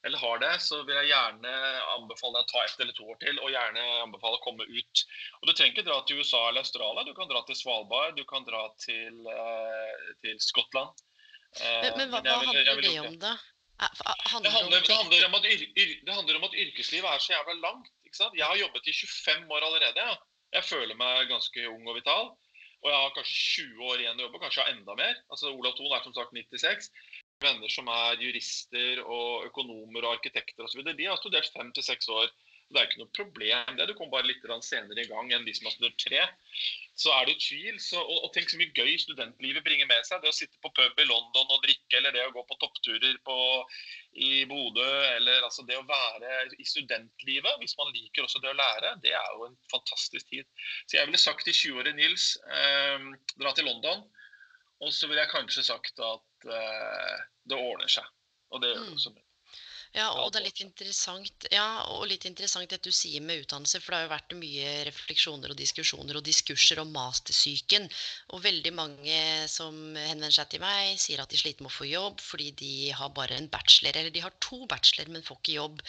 eller har det, så vil jeg gjerne anbefale deg å ta ett eller to år til. Og gjerne anbefale å komme ut. Og Du trenger ikke dra til USA eller Australia. Du kan dra til Svalbard, du kan dra til, uh, til Skottland. men, men hva, hva handler det om, da? Handler det, handler, det, handler om at, det handler om at yrkeslivet er så jævla langt. ikke sant? Jeg har jobbet i 25 år allerede. Ja. Jeg føler meg ganske ung og vital. Og jeg har kanskje 20 år igjen å jobbe, kanskje enda mer. Altså Olav Thon er som sagt 96. Venner som er jurister og økonomer og arkitekter osv. De har studert fem til seks år. Det er ikke noe problem. det. Du kommer bare litt senere i gang enn de som har studert tre. Så er det tvil. Så, og, og, tenk så mye gøy studentlivet bringer med seg. Det å sitte på pub i London og drikke, eller det å gå på toppturer på, i Bodø, eller altså det å være i studentlivet, hvis man liker også det å lære, det er jo en fantastisk tid. Så jeg ville sagt til 20-årige Nils eh, dra til London. Og så ville jeg kanskje sagt at eh, det ordner seg. Og det gjør det mm. Ja, og det er litt interessant, ja, og litt interessant det du sier med utdannelse, for det har jo vært mye refleksjoner og diskusjoner og diskurser om mastersyken. Og veldig mange som henvender seg til meg, sier at de sliter med å få jobb fordi de har bare en bachelor, eller de har to bachelor, men får ikke jobb.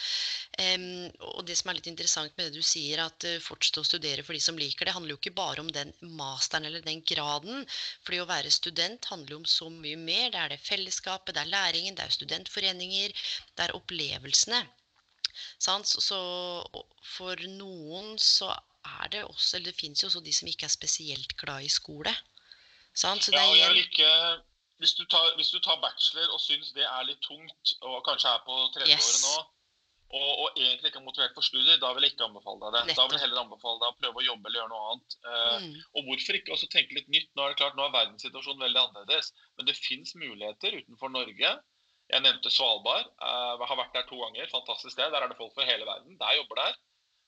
Um, og det som er litt interessant med det du sier, at uh, fortsett å studere for de som liker det, handler jo ikke bare om den masteren eller den graden. fordi å være student handler jo om så mye mer. Det er det fellesskapet, det er læringen, det er studentforeninger, det er opplevelsene. Så for noen så er det også Eller det fins jo også de som ikke er spesielt glad i skole. Sant? ja, og jeg vil ikke hvis du, tar, hvis du tar bachelor og syns det er litt tungt, og kanskje er på tredje yes. året nå, og, og, egentlig ikke er motivert for studier, da vil jeg ikke anbefale deg det. Nettopp. Da vil jeg heller anbefale deg å prøve å jobbe eller gjøre noe annet. Uh, mm. Og hvorfor ikke også tenke litt nytt? Nå er det klart, nå er verdenssituasjonen veldig annerledes. Men det fins muligheter utenfor Norge jeg nevnte Svalbard. Jeg eh, har vært der to ganger. Fantastisk sted. Der er det folk fra hele verden. Der jobber der.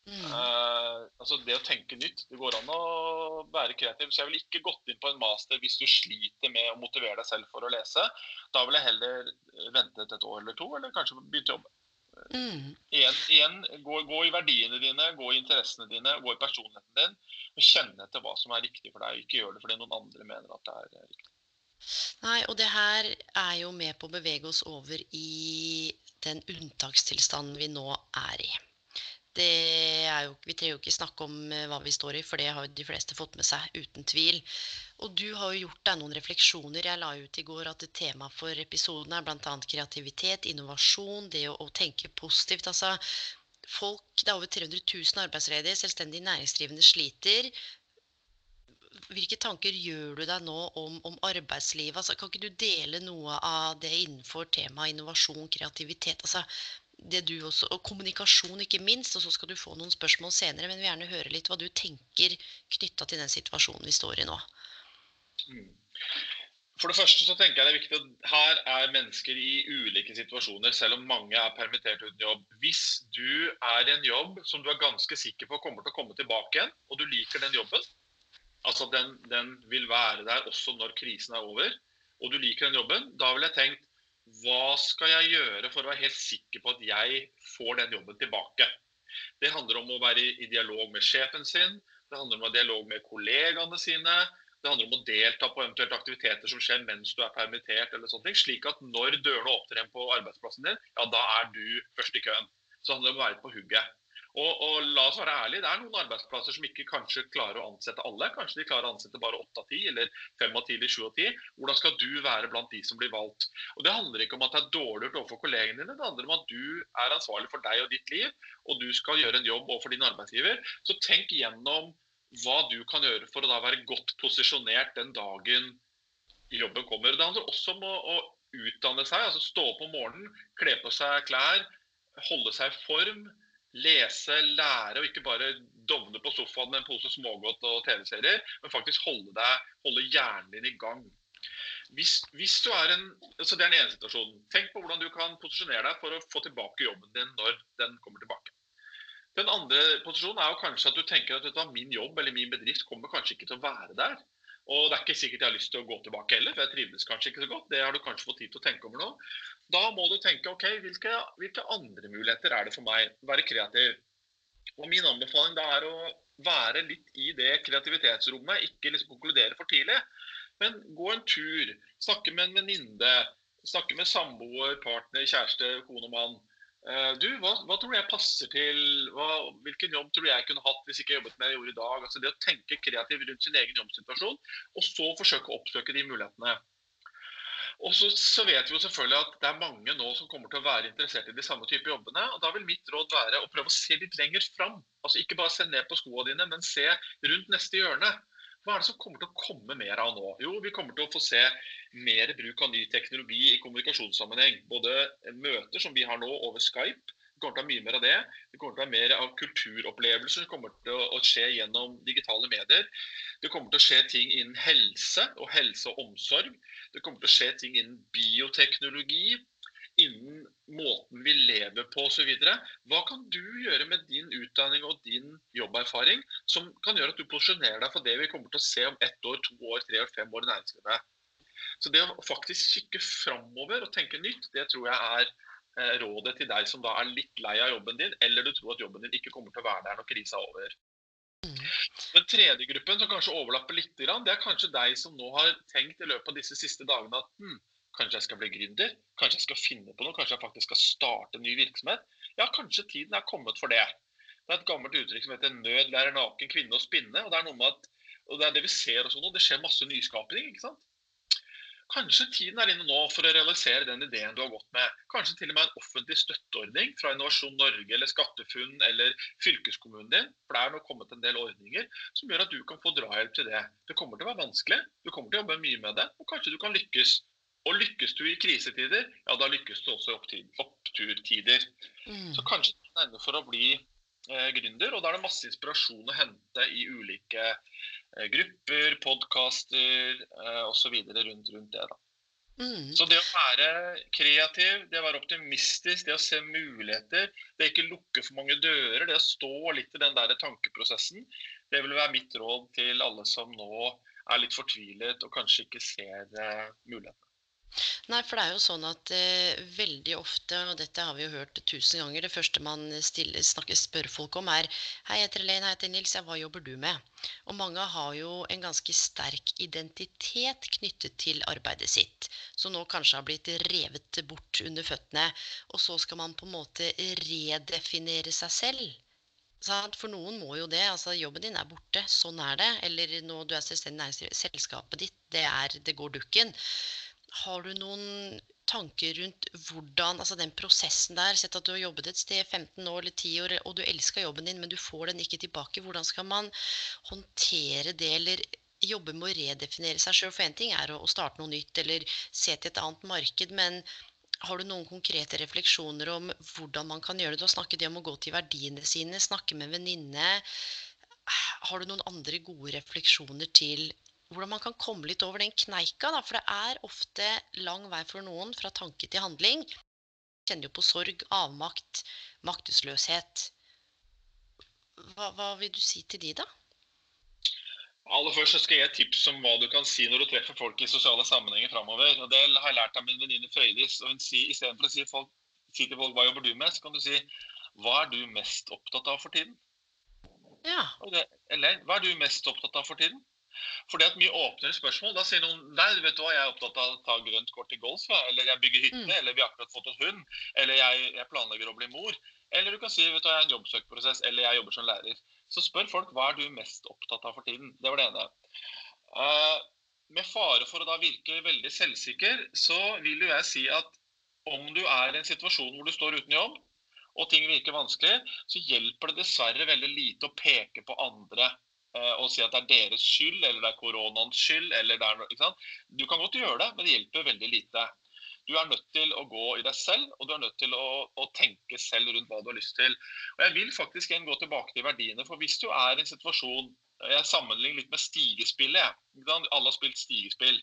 Mm. Uh, altså Det å tenke nytt. Det går an å være kreativ. Så jeg ville ikke gått inn på en master hvis du sliter med å motivere deg selv for å lese. Da vil jeg heller ventet et år eller to, eller kanskje begynt å jobbe. Mm. Igjen, igjen gå, gå, i verdiene dine, gå i interessene dine, gå i personligheten din. Og kjenne etter hva som er riktig for deg. Ikke gjør det fordi noen andre mener at det er riktig. Nei, og det her er jo med på å bevege oss over i den unntakstilstanden vi nå er i. Jo, vi trenger jo ikke snakke om eh, hva vi står i, for det har jo de fleste fått med seg, uten tvil. Og du har jo gjort deg noen refleksjoner. Jeg la ut i går at temaet tema for episoden er bl.a. kreativitet, innovasjon, det å, å tenke positivt. Altså, folk, det er over 300 000 arbeidsledige, selvstendig næringsdrivende sliter hvilke tanker gjør du deg nå om, om arbeidslivet? Altså, kan ikke du dele noe av det innenfor temaet innovasjon, kreativitet? Altså, det du også, og kommunikasjon, ikke minst. Og så skal du få noen spørsmål senere. Men vi vil gjerne høre litt hva du tenker knytta til den situasjonen vi står i nå. Mm. For det første så tenker jeg det er viktig at her er mennesker i ulike situasjoner, selv om mange er permittert uten jobb. Hvis du er i en jobb som du er ganske sikker på kommer til å komme tilbake igjen, og du liker den jobben, Altså den, den, vil være der også når krisen er over, og du liker den jobben. Da ville jeg tenkt hva skal jeg gjøre for å være helt sikker på at jeg får den jobben tilbake? Det handler om å være i dialog med sjefen sin, det handler om å ha dialog med kollegaene sine. Det handler om å delta på eventuelle aktiviteter som skjer mens du er permittert. eller sånne ting, Slik at når dørene åpner igjen på arbeidsplassen din, ja, da er du først i køen. Så handler det om å være på hugget. Og, og, la oss være ærlige, Det er noen arbeidsplasser som ikke kanskje klarer å ansette alle. Kanskje de klarer å ansette bare 8 av 10, eller 5 av 10 eller 7 av 10. Hvordan skal du være blant de som blir valgt? Og Det handler ikke om at det er dårlig gjort overfor kollegene dine. Det handler om at du er ansvarlig for deg og ditt liv, og du skal gjøre en jobb overfor din arbeidsgiver. Så tenk gjennom hva du kan gjøre for å da være godt posisjonert den dagen jobben kommer. Det handler også om å, å utdanne seg, altså stå opp om morgenen, kle på seg klær, holde seg i form lese, lære, og ikke bare dovne på sofaen med en pose smågodt og TV-serier, men faktisk holde, deg, holde hjernen din i gang. Hvis, hvis du er en, altså Det er den ene situasjonen. Tenk på hvordan du kan posisjonere deg for å få tilbake jobben din når den kommer tilbake. Den andre posisjonen er jo kanskje at du tenker at min jobb eller min bedrift kommer kanskje ikke til å være der. Og det er ikke sikkert jeg har lyst til å gå tilbake heller, for jeg trivdes kanskje ikke så godt. Det har du kanskje fått tid til å tenke over nå. Da må du tenke ok, hvilke, hvilke andre muligheter er det for meg? å Være kreativ. Og min anbefaling da er å være litt i det kreativitetsrommet, ikke liksom konkludere for tidlig. Men gå en tur, snakke med en venninne, snakke med samboer, partner, kjæreste, kone og mann. Eh, du, hva, hva, tror jeg passer til? Hva, hvilken jobb tror du jeg kunne hatt hvis ikke jeg jobbet med det jeg gjorde i dag? Altså Det å tenke kreativt rundt sin egen jobbsituasjon, og så forsøke å oppsøke de mulighetene. Og så, så, vet vi jo selvfølgelig at det er mange nå som kommer til å være interessert i de samme type jobbene. og Da vil mitt råd være å prøve å se litt lenger fram. Altså Ikke bare se ned på skoene dine, men se rundt neste hjørne. Hva er det som kommer til å komme mer av nå? Jo, vi kommer til å få se mer bruk av ny teknologi i kommunikasjonssammenheng. Både møter som vi har nå over Skype. Det kommer til å ha mye mer av det. Det kommer til å ha mer av kulturopplevelser som kommer til å skje gjennom digitale medier. Det kommer til å skje ting innen helse og helse og omsorg. Det kommer til å skje ting innen bioteknologi innen måten vi lever på osv. Hva kan du gjøre med din utdanning og din jobberfaring som kan gjøre at du posisjonerer deg for det vi kommer til å se om ett år, to år, tre år, fem år i næringslivet? Så det å faktisk kikke framover og tenke nytt, det tror jeg er eh, rådet til deg som da er litt lei av jobben din, eller du tror at jobben din ikke kommer til å være der når krisa er over. Mm. Den tredje gruppen som kanskje overlapper litt, det er kanskje deg som nå har tenkt i løpet av disse siste dagene at hm, kanskje jeg skal bli gründer, kanskje jeg skal finne på noe, kanskje jeg faktisk skal starte en ny virksomhet. Ja, kanskje tiden er kommet for det. Det er et gammelt uttrykk som heter 'nød lærer naken kvinne å spinne'. og Det er noe med at, og det er det vi ser også nå, det skjer masse nyskaping. ikke sant? Kanskje tiden er inne nå for å realisere den ideen du har gått med. Kanskje til og med en offentlig støtteordning fra Innovasjon Norge eller SkatteFUNN eller fylkeskommunen din. For det er nå kommet en del ordninger som gjør at du kan få drahjelp til det. Det kommer til å være vanskelig, du kommer til å jobbe mye med det, og kanskje du kan lykkes. Og lykkes du i krisetider, ja da lykkes du også i oppturtider. Mm. Så kanskje du er inne for å bli eh, gründer, og da er det masse inspirasjon å hente i ulike eh, grupper, podkaster eh, osv. Rundt, rundt det. da. Mm. Så det å være kreativ, det å være optimistisk, det å se muligheter, det å ikke lukke for mange dører, det å stå litt i den der tankeprosessen, det vil være mitt råd til alle som nå er litt fortvilet og kanskje ikke ser eh, mulighetene. Nei, for det er jo sånn at eh, veldig ofte, og dette har vi jo hørt tusen ganger, det første man stiller, snakker, spør folk om er Hei, jeg heter Elaine, hei, jeg heter Nils, ja, hva jobber du med? Og mange har jo en ganske sterk identitet knyttet til arbeidet sitt, som nå kanskje har blitt revet bort under føttene. Og så skal man på en måte redefinere seg selv. For noen må jo det. altså Jobben din er borte, sånn er det. Eller når du er selvstendig næringsdrivende, selskapet ditt, det, er, det går dukken. Har du noen tanker rundt hvordan altså den prosessen der Sett at du har jobbet et sted 15 år eller 10 år, og du elsker jobben din, men du får den ikke tilbake. Hvordan skal man håndtere det, eller jobbe med å redefinere seg sjøl? For én ting er å, starte noe nytt eller se til et annet marked, men har du noen konkrete refleksjoner om hvordan man kan gjøre det? Du har snakket om å gå til verdiene sine, snakke med en venninne. Har du noen andre gode refleksjoner til hvordan man kan komme litt over den kneika? Da? For det er ofte lang vei for noen fra tanke til handling. Kjenner jo på sorg, avmakt, maktesløshet. Hva, hva vil du si til de, da? Aller først så skal jeg gi et tips om hva du kan si når du treffer folk i sosiale sammenhenger framover. Og det har jeg lært av min venninne Frøydis. og hun sier Istedenfor å si, folk, si til folk hva jobber du med, så kan du si hva er du mest opptatt av for tiden? Ja. Det, eller hva er du mest opptatt av for tiden? For det er et mye åpnere spørsmål. Da sier noen nei, vet du hva, jeg er opptatt av å ta grønt kort i golf, eller jeg bygger hytte, Mm. eller vi har akkurat fått oss hund, eller jeg, jeg planlegger å bli mor. Eller du kan si vet du jeg er en jobbsøkeprosess, eller jeg jobber som lærer. Så spør folk hva er du mest opptatt av for tiden. Det var det ene. Uh, med fare for å da virke veldig selvsikker, så vil jo jeg si at om du er i en situasjon hvor du står uten jobb, og ting virker vanskelig, så hjelper det dessverre veldig lite å peke på andre og si at det er deres skyld, eller det er koronaens skyld, eller det er noe, ikke sant? Du kan godt gjøre det, men det hjelper veldig lite. Du er nødt til å gå i deg selv, og du er nødt til å, å tenke selv rundt hva du har lyst til. Og Jeg vil faktisk igjen gå tilbake til verdiene, for hvis du er i en situasjon Jeg sammenligner litt med stigespillet. Alle har spilt stigespill.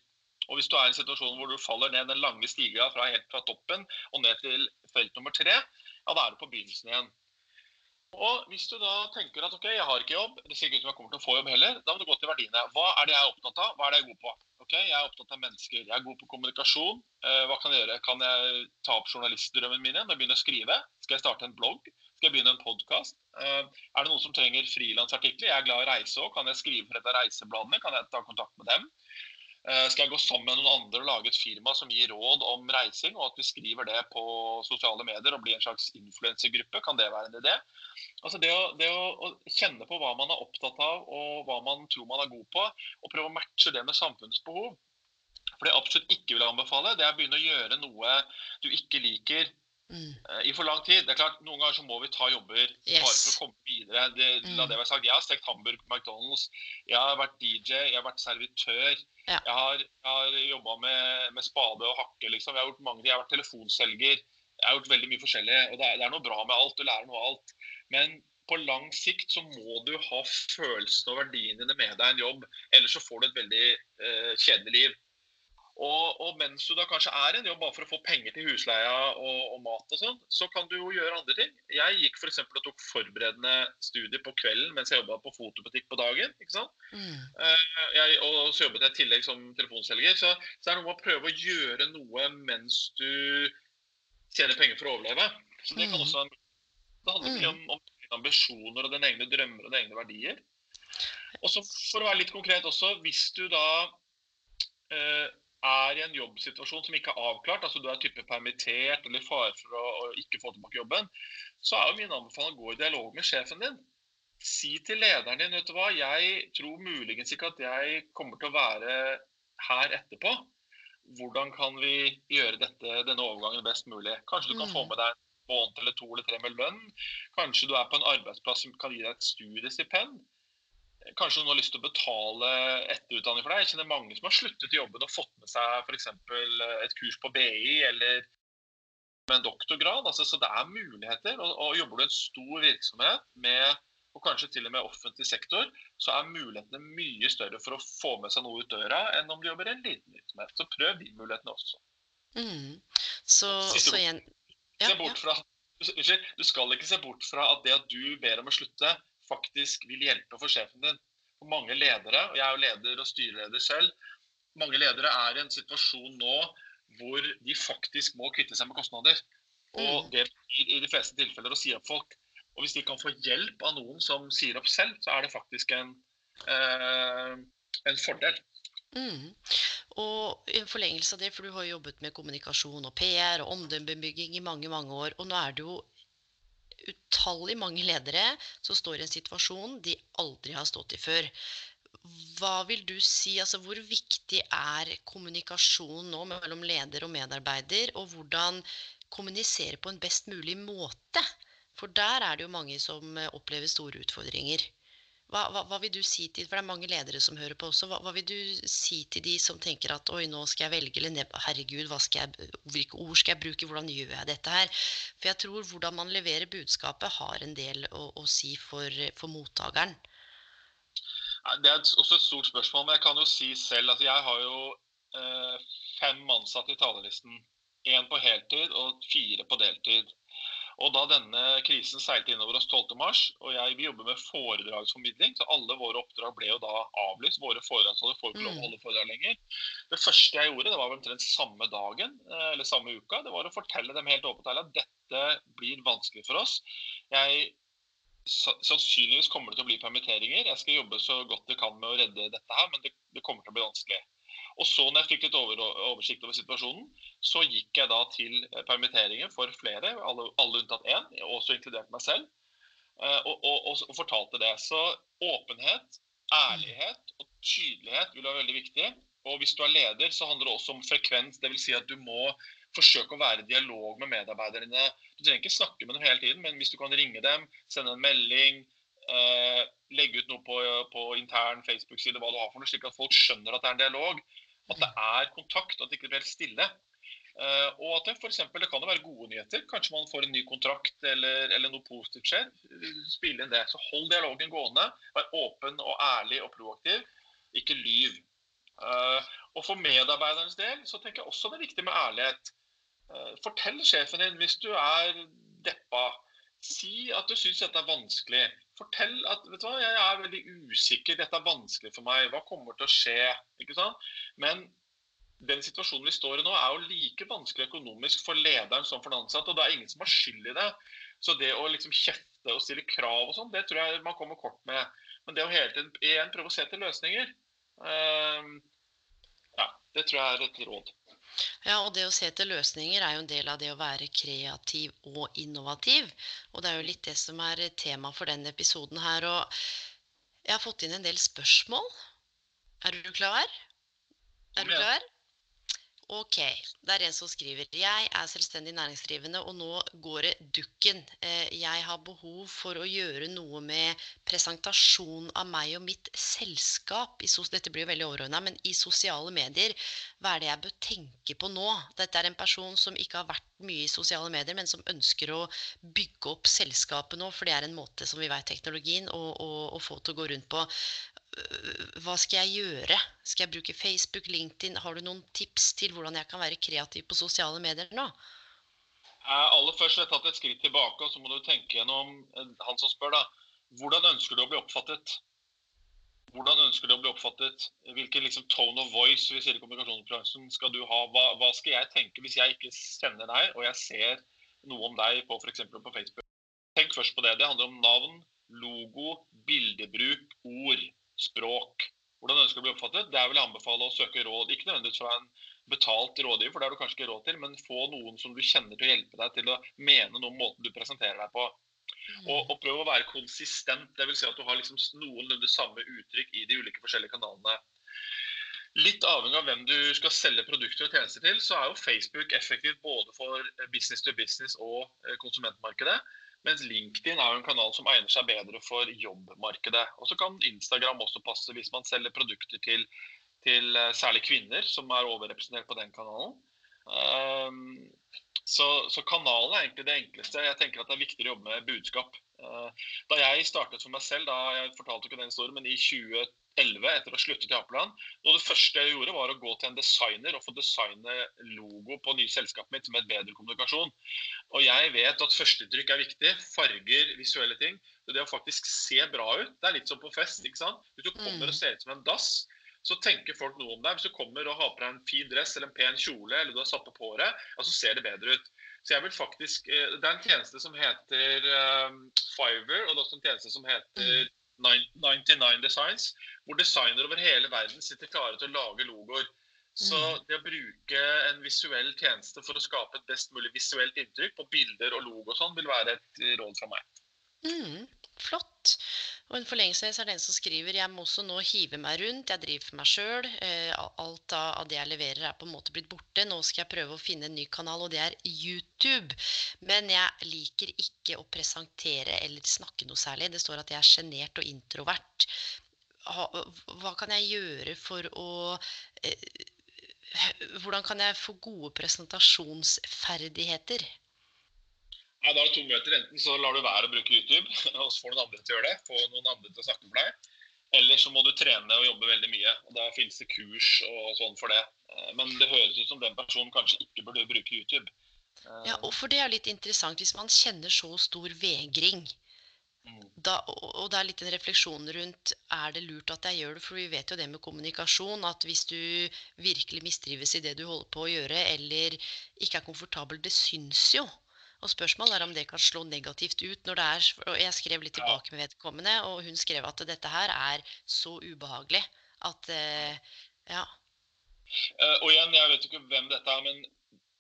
Og hvis du er i en situasjon hvor du faller ned den lange stiga fra, helt fra toppen og ned til felt nummer tre, ja, da er du på begynnelsen igjen. Og hvis du da tenker at ok, jeg har ikke jobb, det ser ikke ut som jeg kommer til å få jobb heller, da må du gå til verdiene. Hva er det jeg er opptatt av? Hva er det jeg er god på? Ok, Jeg er opptatt av mennesker. Jeg er god på kommunikasjon. Eh, hva kan jeg gjøre? Kan jeg ta opp journalistdrømmen min igjen og begynne å skrive? Skal jeg starte en blogg? Skal jeg begynne en podkast? Eh, er det noen som trenger frilansartikler? Jeg er glad i å reise òg. Kan jeg skrive for et av reisebladene? Kan jeg ta kontakt med dem? Eh, Skal jeg gå sammen med noen andre og lage et firma som gir råd om reising, og at vi skriver det på sosiale medier og blir en slags influensergruppe? Kan det være en idé? Altså det, å, det å, kjenne på hva man er opptatt av og hva man tror man er god på, og prøve å matche det med samfunnsbehov. For det jeg absolutt ikke vil anbefale, det er å begynne å gjøre noe du ikke liker Mm. eh, i for lang tid. Det er klart, Noen ganger så må vi ta jobber bare for å komme videre. Det, la Mm. det være sagt. Jeg har stekt hamburg på McDonald's, jeg har vært DJ, jeg har vært servitør. Ja. Jeg har, jeg har jobba med, med spade og hakke. liksom. Jeg har gjort mange, jeg har vært telefonselger. Jeg har gjort veldig mye forskjellig. og det er, det er noe bra med alt. Du lærer noe av alt. Men på lang sikt så må du ha følelsene og verdiene dine med deg i en jobb. Ellers så får du et veldig eh, kjedelig liv. Og, og mens du da kanskje er i en jobb bare for å få penger til husleia og, og mat og sånn, så kan du jo gjøre andre ting. Jeg gikk f.eks. og tok forberedende studier på kvelden mens jeg jobba på fotobutikk på dagen. ikke sant? Mm. Eh, jeg, og så jobbet jeg i tillegg som telefonselger. Så, så det er noe med å prøve å gjøre noe mens du tjener penger for å overleve. Så det kan Mm. også Det handler mye om, om ambisjoner og dine egne drømmer og dine egne verdier. Og så for å være litt konkret også, hvis du da eh, er i en jobbsituasjon som ikke er avklart, altså du er type permittert eller i fare for å, å ikke få tilbake jobben, så er jo min anbefaling å gå i dialog med sjefen din. Si til lederen din vet du hva, jeg tror muligens ikke at jeg kommer til å være her etterpå. Hvordan kan vi gjøre dette, denne overgangen best mulig? Kanskje du kan Mm. få med deg en måned eller to eller tre med lønn. Kanskje du er på en arbeidsplass som kan gi deg et studiestipend. Kanskje noen har lyst til å betale etterutdanning for deg. Jeg kjenner mange som har sluttet i jobben og fått med seg f.eks. et kurs på BI eller med en doktorgrad. Altså, så det er muligheter. Og, og jobber du i en stor virksomhet med og kanskje til og med offentlig sektor, så er mulighetene mye større for å få med seg noe ut døra enn om du jobber i en liten virksomhet. Så prøv de mulighetene også. Mm. Så, så igjen Se ja, fra, du skal ikke se bort fra at det at du ber om å slutte, faktisk vil hjelpe for sjefen din. For mange ledere, og jeg er jo leder og styreleder selv, mange ledere er i en situasjon nå hvor de faktisk må kvitte seg med kostnader. Og Mm. det betyr i de fleste tilfeller å si opp folk. Og hvis de kan få hjelp av noen som sier opp selv, så er det faktisk en, eh, en fordel. Mm. Og i forlengelse av det, for du har jo jobbet med kommunikasjon og PR og omdømmebygging i mange, mange år. Og nå er det jo utallig mange ledere som står i en situasjon de aldri har stått i før. Hva vil du si, altså hvor viktig er kommunikasjon nå mellom leder og medarbeider, og hvordan kommunisere på en best mulig måte? For der er det jo mange som opplever store utfordringer. Hva, hva, hva vil du si til, for det er mange ledere som hører på også, hva, hva vil du si til de som tenker at oi, nå skal jeg velge, eller herregud, jeg, hvilke ord skal jeg bruke, hvordan gjør jeg dette her? For jeg tror hvordan man leverer budskapet har en del å, å si for, for mottakeren. Det er også et stort spørsmål, men jeg kan jo si selv altså Jeg har jo eh, fem ansatte i talerlisten. Én på heltid og fire på deltid. Og da denne krisen seilte innover oss 12.3, og jeg, vi jobber med foredragsformidling, så alle våre oppdrag ble jo da avlyst. Våre foredragsholdere får ikke lov å holde foredrag lenger. Det første jeg gjorde, det var omtrent samme dagen eh, eller samme uka, det var å fortelle dem helt åpent at dette blir vanskelig for oss. Jeg Sannsynligvis kommer det til å bli permitteringer. Jeg skal jobbe så godt jeg kan med å redde dette her, men det, det kommer til å bli vanskelig. Og så når jeg fikk litt over, oversikt over situasjonen, så gikk jeg da til eh, permitteringer for flere, alle, alle unntatt én, også inkludert meg selv, eh, og, og, og, fortalte det. Så åpenhet, ærlighet og tydelighet vil være veldig viktig. Og hvis du er leder, så handler det også om frekvens. Dvs. Si at du må forsøke å være i dialog med medarbeiderne. Du trenger ikke snakke med dem hele tiden, men hvis du kan ringe dem, sende en melding, eh, legge ut noe på, på intern Facebook-side, hva du har for noe, slik at folk skjønner at det er en dialog. At det er kontakt, at det ikke blir stille. Uh, og at det for eksempel, det kan jo være gode nyheter. Kanskje man får en ny kontrakt eller, eller noe positivt skjer. Spill inn det. Så hold dialogen gående. Vær åpen og ærlig og proaktiv. Ikke lyv. Uh, og for medarbeidernes del så tenker jeg også det er viktig med ærlighet. Uh, fortell sjefen din hvis du er deppa. Si at du syns dette er vanskelig. Fortell at vet du hva, jeg er veldig usikker, dette er vanskelig for meg. Hva kommer til å skje? Ikke sant? Men den situasjonen vi står i nå, er jo like vanskelig økonomisk for lederen som for den ansatte. Og det er ingen som har skyld i det. Så det å liksom kjefte og stille krav og sånn, det tror jeg man kommer kort med. Men det å hele tiden igjen prøve å se til løsninger, eh, ja, det tror jeg er et råd. Ja, og det å se etter løsninger er jo en del av det å være kreativ og innovativ. Og det er jo litt det som er tema for denne episoden her. Og jeg har fått inn en del spørsmål. Er du klar? Er du klar? Ok, det er en som skriver Jeg er selvstendig næringsdrivende, og nå går det dukken. Eh, Jeg har behov for å gjøre noe med presentasjon av meg og mitt selskap. Dette blir jo veldig overordna, men i sosiale medier. Hva er det jeg bør tenke på nå? Dette er en person som ikke har vært mye i sosiale medier, men som ønsker å bygge opp selskapet nå, for det er en måte som vi vet teknologien å, å, å få til å gå rundt på. Hva skal jeg gjøre? Skal jeg bruke Facebook, LinkedIn? Har du noen tips til hvordan jeg kan være kreativ på sosiale medier nå? Eh, Aller først har jeg tatt et skritt tilbake, og så må du tenke gjennom eh, han som spør, da. Hvordan ønsker du å bli oppfattet? Hvordan ønsker du å bli oppfattet? Hvilken liksom, tone of voice hvis i kommunikasjonsbransjen skal du ha? Hva, hva, skal jeg tenke hvis jeg ikke kjenner deg, og jeg ser noe om deg på f.eks. på Facebook? Tenk først på det. Det handler om navn, logo, bildebruk, ord, språk. Hvordan ønsker du å bli oppfattet? Der vil jeg anbefale å søke råd. Ikke nødvendigvis fra en betalt rådgiver, for det har du kanskje ikke råd til, men få noen som du kjenner til å hjelpe deg til å mene noe om måten du presenterer deg på. Og, og prøv å være konsistent. Dvs. Si at du har liksom noenlunde samme uttrykk i de ulike forskjellige kanalene. Litt avhengig av hvem du skal selge produkter og tjenester til, så er jo Facebook effektivt både for business to business og eh, konsumentmarkedet. Mens LinkedIn er jo en kanal som egner seg bedre for jobbmarkedet. Og så kan Instagram også passe hvis man selger produkter til, til eh, særlig kvinner, som er overrepresentert på den kanalen. Um, så, så, kanalen er egentlig det enkleste. Jeg tenker at det er viktigere å jobbe med budskap. Eh, da jeg startet for meg selv, da jeg fortalte ikke den historien, men i 2011, etter å ha sluttet i Apeland, noe det første jeg gjorde, var å gå til en designer og få designe logo på nye selskapet mitt med bedre kommunikasjon. Og jeg vet at førsteinntrykk er viktig. Farger, visuelle ting. Det å faktisk se bra ut. Det er litt som på fest. ikke sant? Hvis du kommer og mm. ser ut som en dass, så tenker folk noe om deg. Hvis du kommer og har på deg en fin dress eller en pen kjole, eller du har satt på håret, ja, så ser det bedre ut. Så jeg vil faktisk, eh, Det er en tjeneste som heter um, Fiverr, og det er også en tjeneste som heter 99 mm. Designs, hvor designere over hele verden sitter klare til å lage logoer. Så mm. det å bruke en visuell tjeneste for å skape et best mulig visuelt inntrykk på bilder og logo og sånn, vil være et råd fra meg. Mm, flott. Og en forlengelse er den som skriver jeg må også nå hive meg rundt, jeg driver for meg sjøl. Eh, alt av det jeg leverer er på en måte blitt borte. Nå skal jeg prøve å finne en ny kanal, og det er YouTube. Men jeg liker ikke å presentere eller snakke noe særlig. Det står at jeg er sjenert og introvert. Hva kan jeg gjøre for å eh, Hvordan kan jeg få gode presentasjonsferdigheter? Ja, Da er det to møter. Enten så lar du være å bruke YouTube, og så får noen andre til å gjøre det. Få noen andre til å snakke for deg. Eller så må du trene og jobbe veldig mye. og Da finnes det kurs og sånn for det. Eh, men det høres ut som den personen kanskje ikke burde bruke YouTube. Eh, ja, og for det er litt interessant hvis man kjenner så stor vegring. Mm. Da, og det er litt en refleksjon rundt er det lurt at jeg gjør det. For vi vet jo det med kommunikasjon, at hvis du virkelig mistrives i det du holder på å gjøre, eller ikke er komfortabel, det syns jo. Og spørsmålet er om det kan slå negativt ut når det er og Jeg skrev litt tilbake med vedkommende, og hun skrev at dette her er så ubehagelig at uh, Ja. Uh, og igjen, jeg vet ikke hvem dette er, men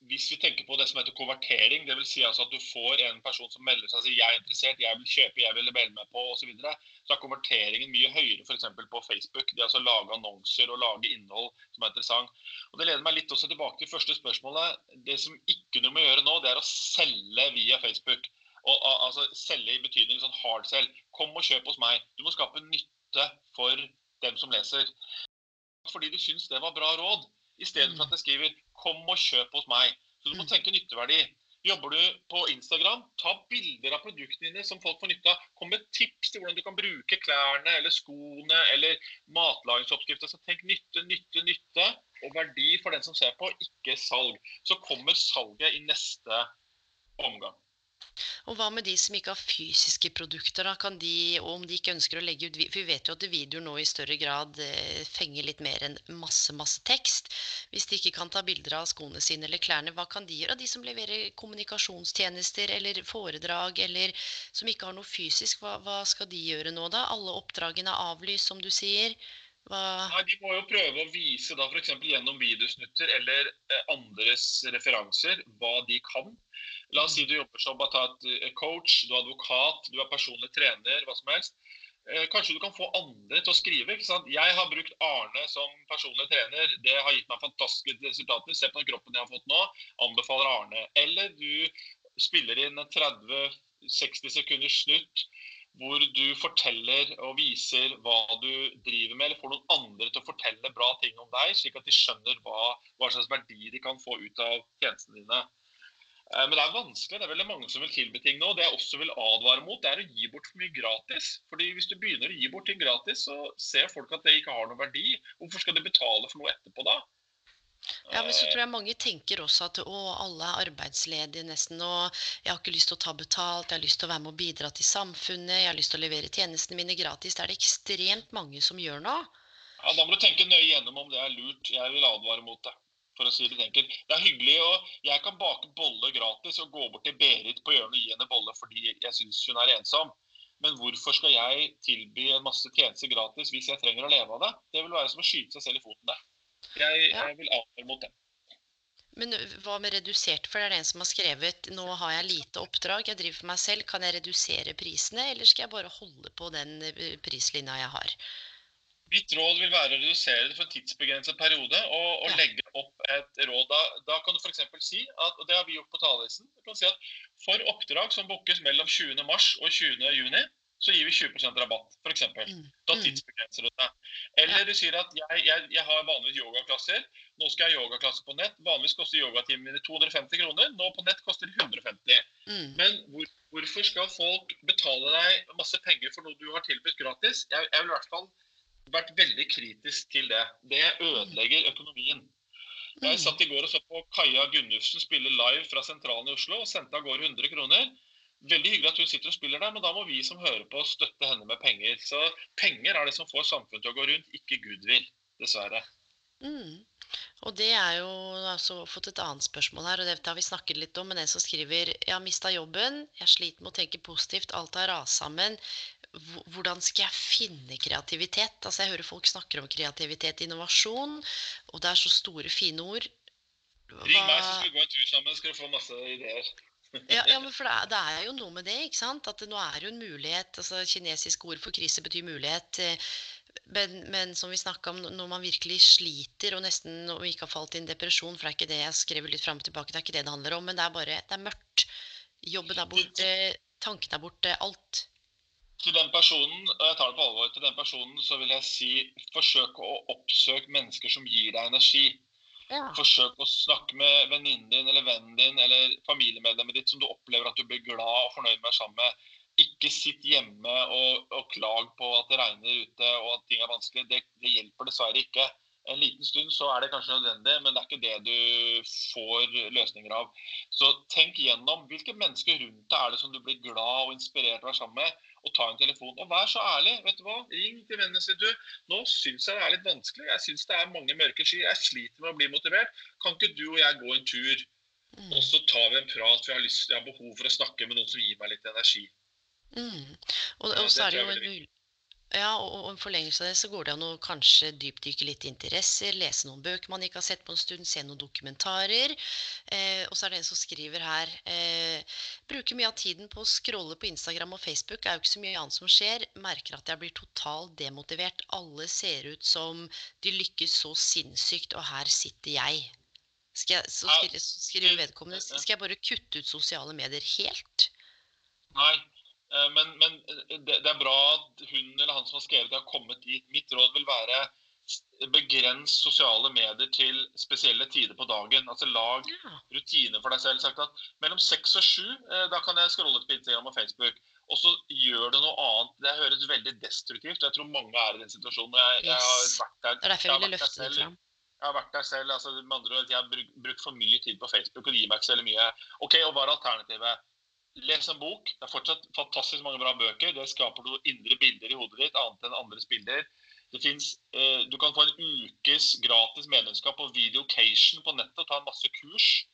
hvis vi tenker på det som heter konvertering, dvs. Si altså at du får en person som melder seg og sier 'jeg er interessert, jeg vil kjøpe, jeg vil melde meg på' osv., så, så er konverteringen mye høyere f.eks. på Facebook. Det er altså å lage annonser og lage innhold som er interessant. Og Det leder meg litt også tilbake til første spørsmålet. Det som ikke du må gjøre nå, det er å selge via Facebook. Og, altså Selge i betydning sånn hard sell. Kom og kjøp hos meg. Du må skape nytte for dem som leser. Fordi du syns det var bra råd. Istedenfor at jeg skriver 'kom og kjøp hos meg'. Så du må mm. tenke nytteverdi. Jobber du på Instagram, ta bilder av produktene dine som folk får nytte av. Kom med tips til hvordan du kan bruke klærne eller skoene eller matlagingsoppskrifter. Så tenk nytte, nytte, nytte og verdi for den som ser på, ikke salg. Så kommer salget i neste omgang. Og hva med de som ikke har fysiske produkter? da? Kan de, og om de ikke ønsker å legge ut For vi vet jo at videoer nå i større grad eh, fenger litt mer enn masse, masse tekst. Hvis de ikke kan ta bilder av skoene sine eller klærne, hva kan de gjøre? De som leverer kommunikasjonstjenester eller foredrag, eller som ikke har noe fysisk, hva, hva skal de gjøre nå, da? Alle oppdragene er avlyst, som du sier. Hva... Nei, De må jo prøve å vise da f.eks. gjennom videosnutter eller eh, andres referanser hva de kan. La oss si du jobber som eh, coach, du er advokat, du er personlig trener, hva som helst. Eh, kanskje du kan få andre til å skrive. ikke sant? Jeg har brukt Arne som personlig trener. Det har gitt meg fantastiske resultater. Se på den kroppen jeg har fått nå. Anbefaler Arne. Eller du spiller inn en 30-60 sekunders snutt hvor du forteller og viser hva du driver med, eller får noen andre til å fortelle bra ting om deg, slik at de skjønner hva, hva slags verdi de kan få ut av tjenestene dine. Eh, men det er vanskelig. Det er veldig mange som vil tilby ting nå. Det jeg også vil advare mot, det er å gi bort for mye gratis. Fordi hvis du begynner å gi bort ting gratis, så ser folk at det ikke har noen verdi. Hvorfor skal de betale for noe etterpå da? Ja, men så tror jeg mange tenker også at å, alle er arbeidsledige nesten, og jeg har ikke lyst til å ta betalt, jeg har lyst til å være med og bidra til samfunnet, jeg har lyst til å levere tjenestene mine gratis. Det er det ekstremt mange som gjør nå. Ja, Da må du tenke nøye gjennom om det er lurt. Jeg vil advare mot det. For å si Det enkelt. Det er hyggelig, og jeg kan bake bolle gratis og gå bort til Berit på hjørnet og gi henne bolle fordi jeg syns hun er ensom. Men hvorfor skal jeg tilby en masse tjenester gratis hvis jeg trenger å leve av det? Det vil være som å skyte seg selv i foten. det. Jeg, Ja. jeg vil advare mot det. Men hva med redusert? For det er det en som har skrevet nå har jeg lite oppdrag, jeg driver for meg selv, kan jeg redusere prisene, eller skal jeg bare holde på den eh, prislinja jeg har? Mitt råd vil være å redusere det for en tidsbegrenset periode og, og Ja. legge opp et råd. Da, da kan du f.eks. si, at, og det har vi gjort på talerlisten, si at for oppdrag som bookes mellom 20. mars og 20. så gir vi 20% rabatt, f.eks. Mm. Da Mm. tidsbegrenser du deg. Eller du sier at jeg, jeg, jeg har vanligvis yogaklasser. Nå skal jeg ha yogaklasse på nett. Vanligvis koster yogatimen mine 250 kroner. Nå på nett koster de 150. Mm. Men hvor, hvorfor skal folk betale deg masse penger for noe du har tilbudt gratis? Jeg, jeg vil i hvert fall vært veldig kritisk til det. Det ødelegger økonomien. Jeg satt i går og så på Kaja Gunnufsen spille live fra sentralen i Oslo og sendte av gårde 100 kroner. Veldig hyggelig at hun sitter og spiller der, men da må vi som hører på, støtte henne med penger. Så penger er det som får samfunnet til å gå rundt, ikke goodwill. Dessverre. Mm. Og det er jo altså fått et annet spørsmål her, og det har vi snakket litt om, men en som skriver Jeg har mista jobben, jeg sliter med å tenke positivt, alt har rast sammen. Hvordan skal jeg finne kreativitet? Altså Jeg hører folk snakker om kreativitet, innovasjon, og det er så store, fine ord. Ring meg, så skal vi gå en tur sammen, så skal du få masse ideer. Ja, ja, men for det er, det er jo noe med det, ikke sant? At det nå er jo en mulighet. altså Kinesisk ord for krise betyr mulighet. eh, Men, men som vi snakka om, når man virkelig sliter og nesten og ikke har falt i en depresjon, for det er ikke det jeg skrev litt fram og tilbake, det er ikke det det handler om, men det er bare det er mørkt. Jobben er borte, tankene er borte, alt. Til den personen, og jeg tar det på alvor, til den personen så vil jeg si forsøk å oppsøke mennesker som gir deg energi. Ja. Forsøk å snakke med venninnen din eller vennen din eller familiemedlemmet ditt som du opplever at du blir glad og fornøyd med å være sammen med. Ikke sitt hjemme og, og klag på at det regner ute og at ting er vanskelig. Det, det hjelper dessverre ikke. En liten stund så er det kanskje nødvendig, men det er ikke det du får løsninger av. Så tenk gjennom hvilke mennesker rundt deg er det som du blir glad og inspirert av å være sammen med, og ta en telefon. Og vær så ærlig. vet du hva? Ring til vennene sine. Du, nå syns jeg det er litt vanskelig. Jeg syns det er mange mørke skyer. Jeg sliter med å bli motivert. Kan ikke du og jeg gå en tur? Mm. Og så tar vi en prat, for jeg har, lyst, jeg har behov for å snakke med noen som gir meg litt energi. Mm. Og, Ja, og så er det jo en blir mul ja, og, og en forlengelse av det så går det an å kanskje dypdykke litt i interesser, lese noen bøker man ikke har sett på en stund, se noen dokumentarer. Eh, og så er det en som skriver her eh, Bruker mye av tiden på å scrolle på Instagram og Facebook, er jo ikke så mye annet som skjer. Merker at jeg blir totalt demotivert. Alle ser ut som de lykkes så sinnssykt, og her sitter jeg. Skal jeg, så skriver, så skriver vedkommende Skal jeg bare kutte ut sosiale medier helt? Nei, men, men det, det er bra at hun eller han som har skrevet det, har kommet dit. Mitt råd vil være begrens sosiale medier til spesielle tider på dagen. Altså Lag Ja. rutiner for deg selv. Sagt at mellom seks og sju, eh, da kan jeg scrolle på Instagram og Facebook. Og så gjør det noe annet. Det høres veldig destruktivt. Jeg tror mange er i den situasjonen. Jeg, jeg har vært der. Det er derfor jeg ville løfte det fram. Jeg har vært der selv. altså med andre ord, Jeg har brukt, for mye tid på Facebook, og gir meg ikke så mye. Ok, og Hva er alternativet? Les en bok. Det er fortsatt fantastisk mange bra bøker. Det skaper noen indre bilder i hodet ditt, annet enn andres bilder. Det finnes, eh, Du kan få en ukes gratis medlemskap på Videocation på nettet og ta en masse kurs.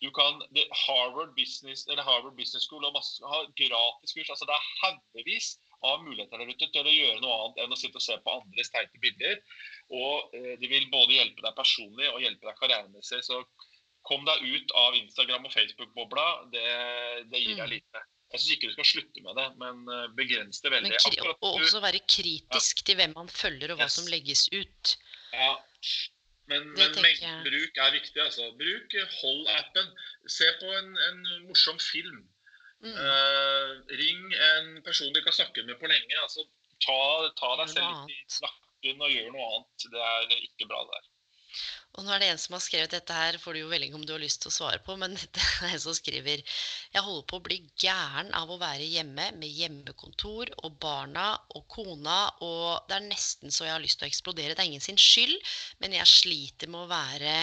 Du kan, Harvard Business Harvard Business School og masse, ha gratis kurs. altså Det er haugevis av muligheter der ute til å gjøre noe annet enn å sitte og se på andres teite bilder. Og eh, det vil både hjelpe deg personlig og hjelpe deg karrieremessig. Så kom deg ut av Instagram og Facebook-bobla. Det, det gir deg Mm. lite. Jeg syns ikke du skal slutte med det, men eh, begrens det veldig. og også være kritisk til hvem man følger, og hva Yes. som legges ut. Ja. Men, men bruk er viktig. altså. Bruk Hold-appen. Se på en, en morsom film. Mm. Uh, ring en person du ikke har snakket med på lenge. altså Ta, ta deg selv litt i nakken og gjør noe annet. Det er ikke bra det der. Og nå er det en som har skrevet dette her, får du jo velge om du har lyst til å svare på, men dette er en som skriver Jeg holder på å bli gæren av å være hjemme med hjemmekontor og barna og kona, og det er nesten så jeg har lyst til å eksplodere. Det er ingen sin skyld, men jeg sliter med å være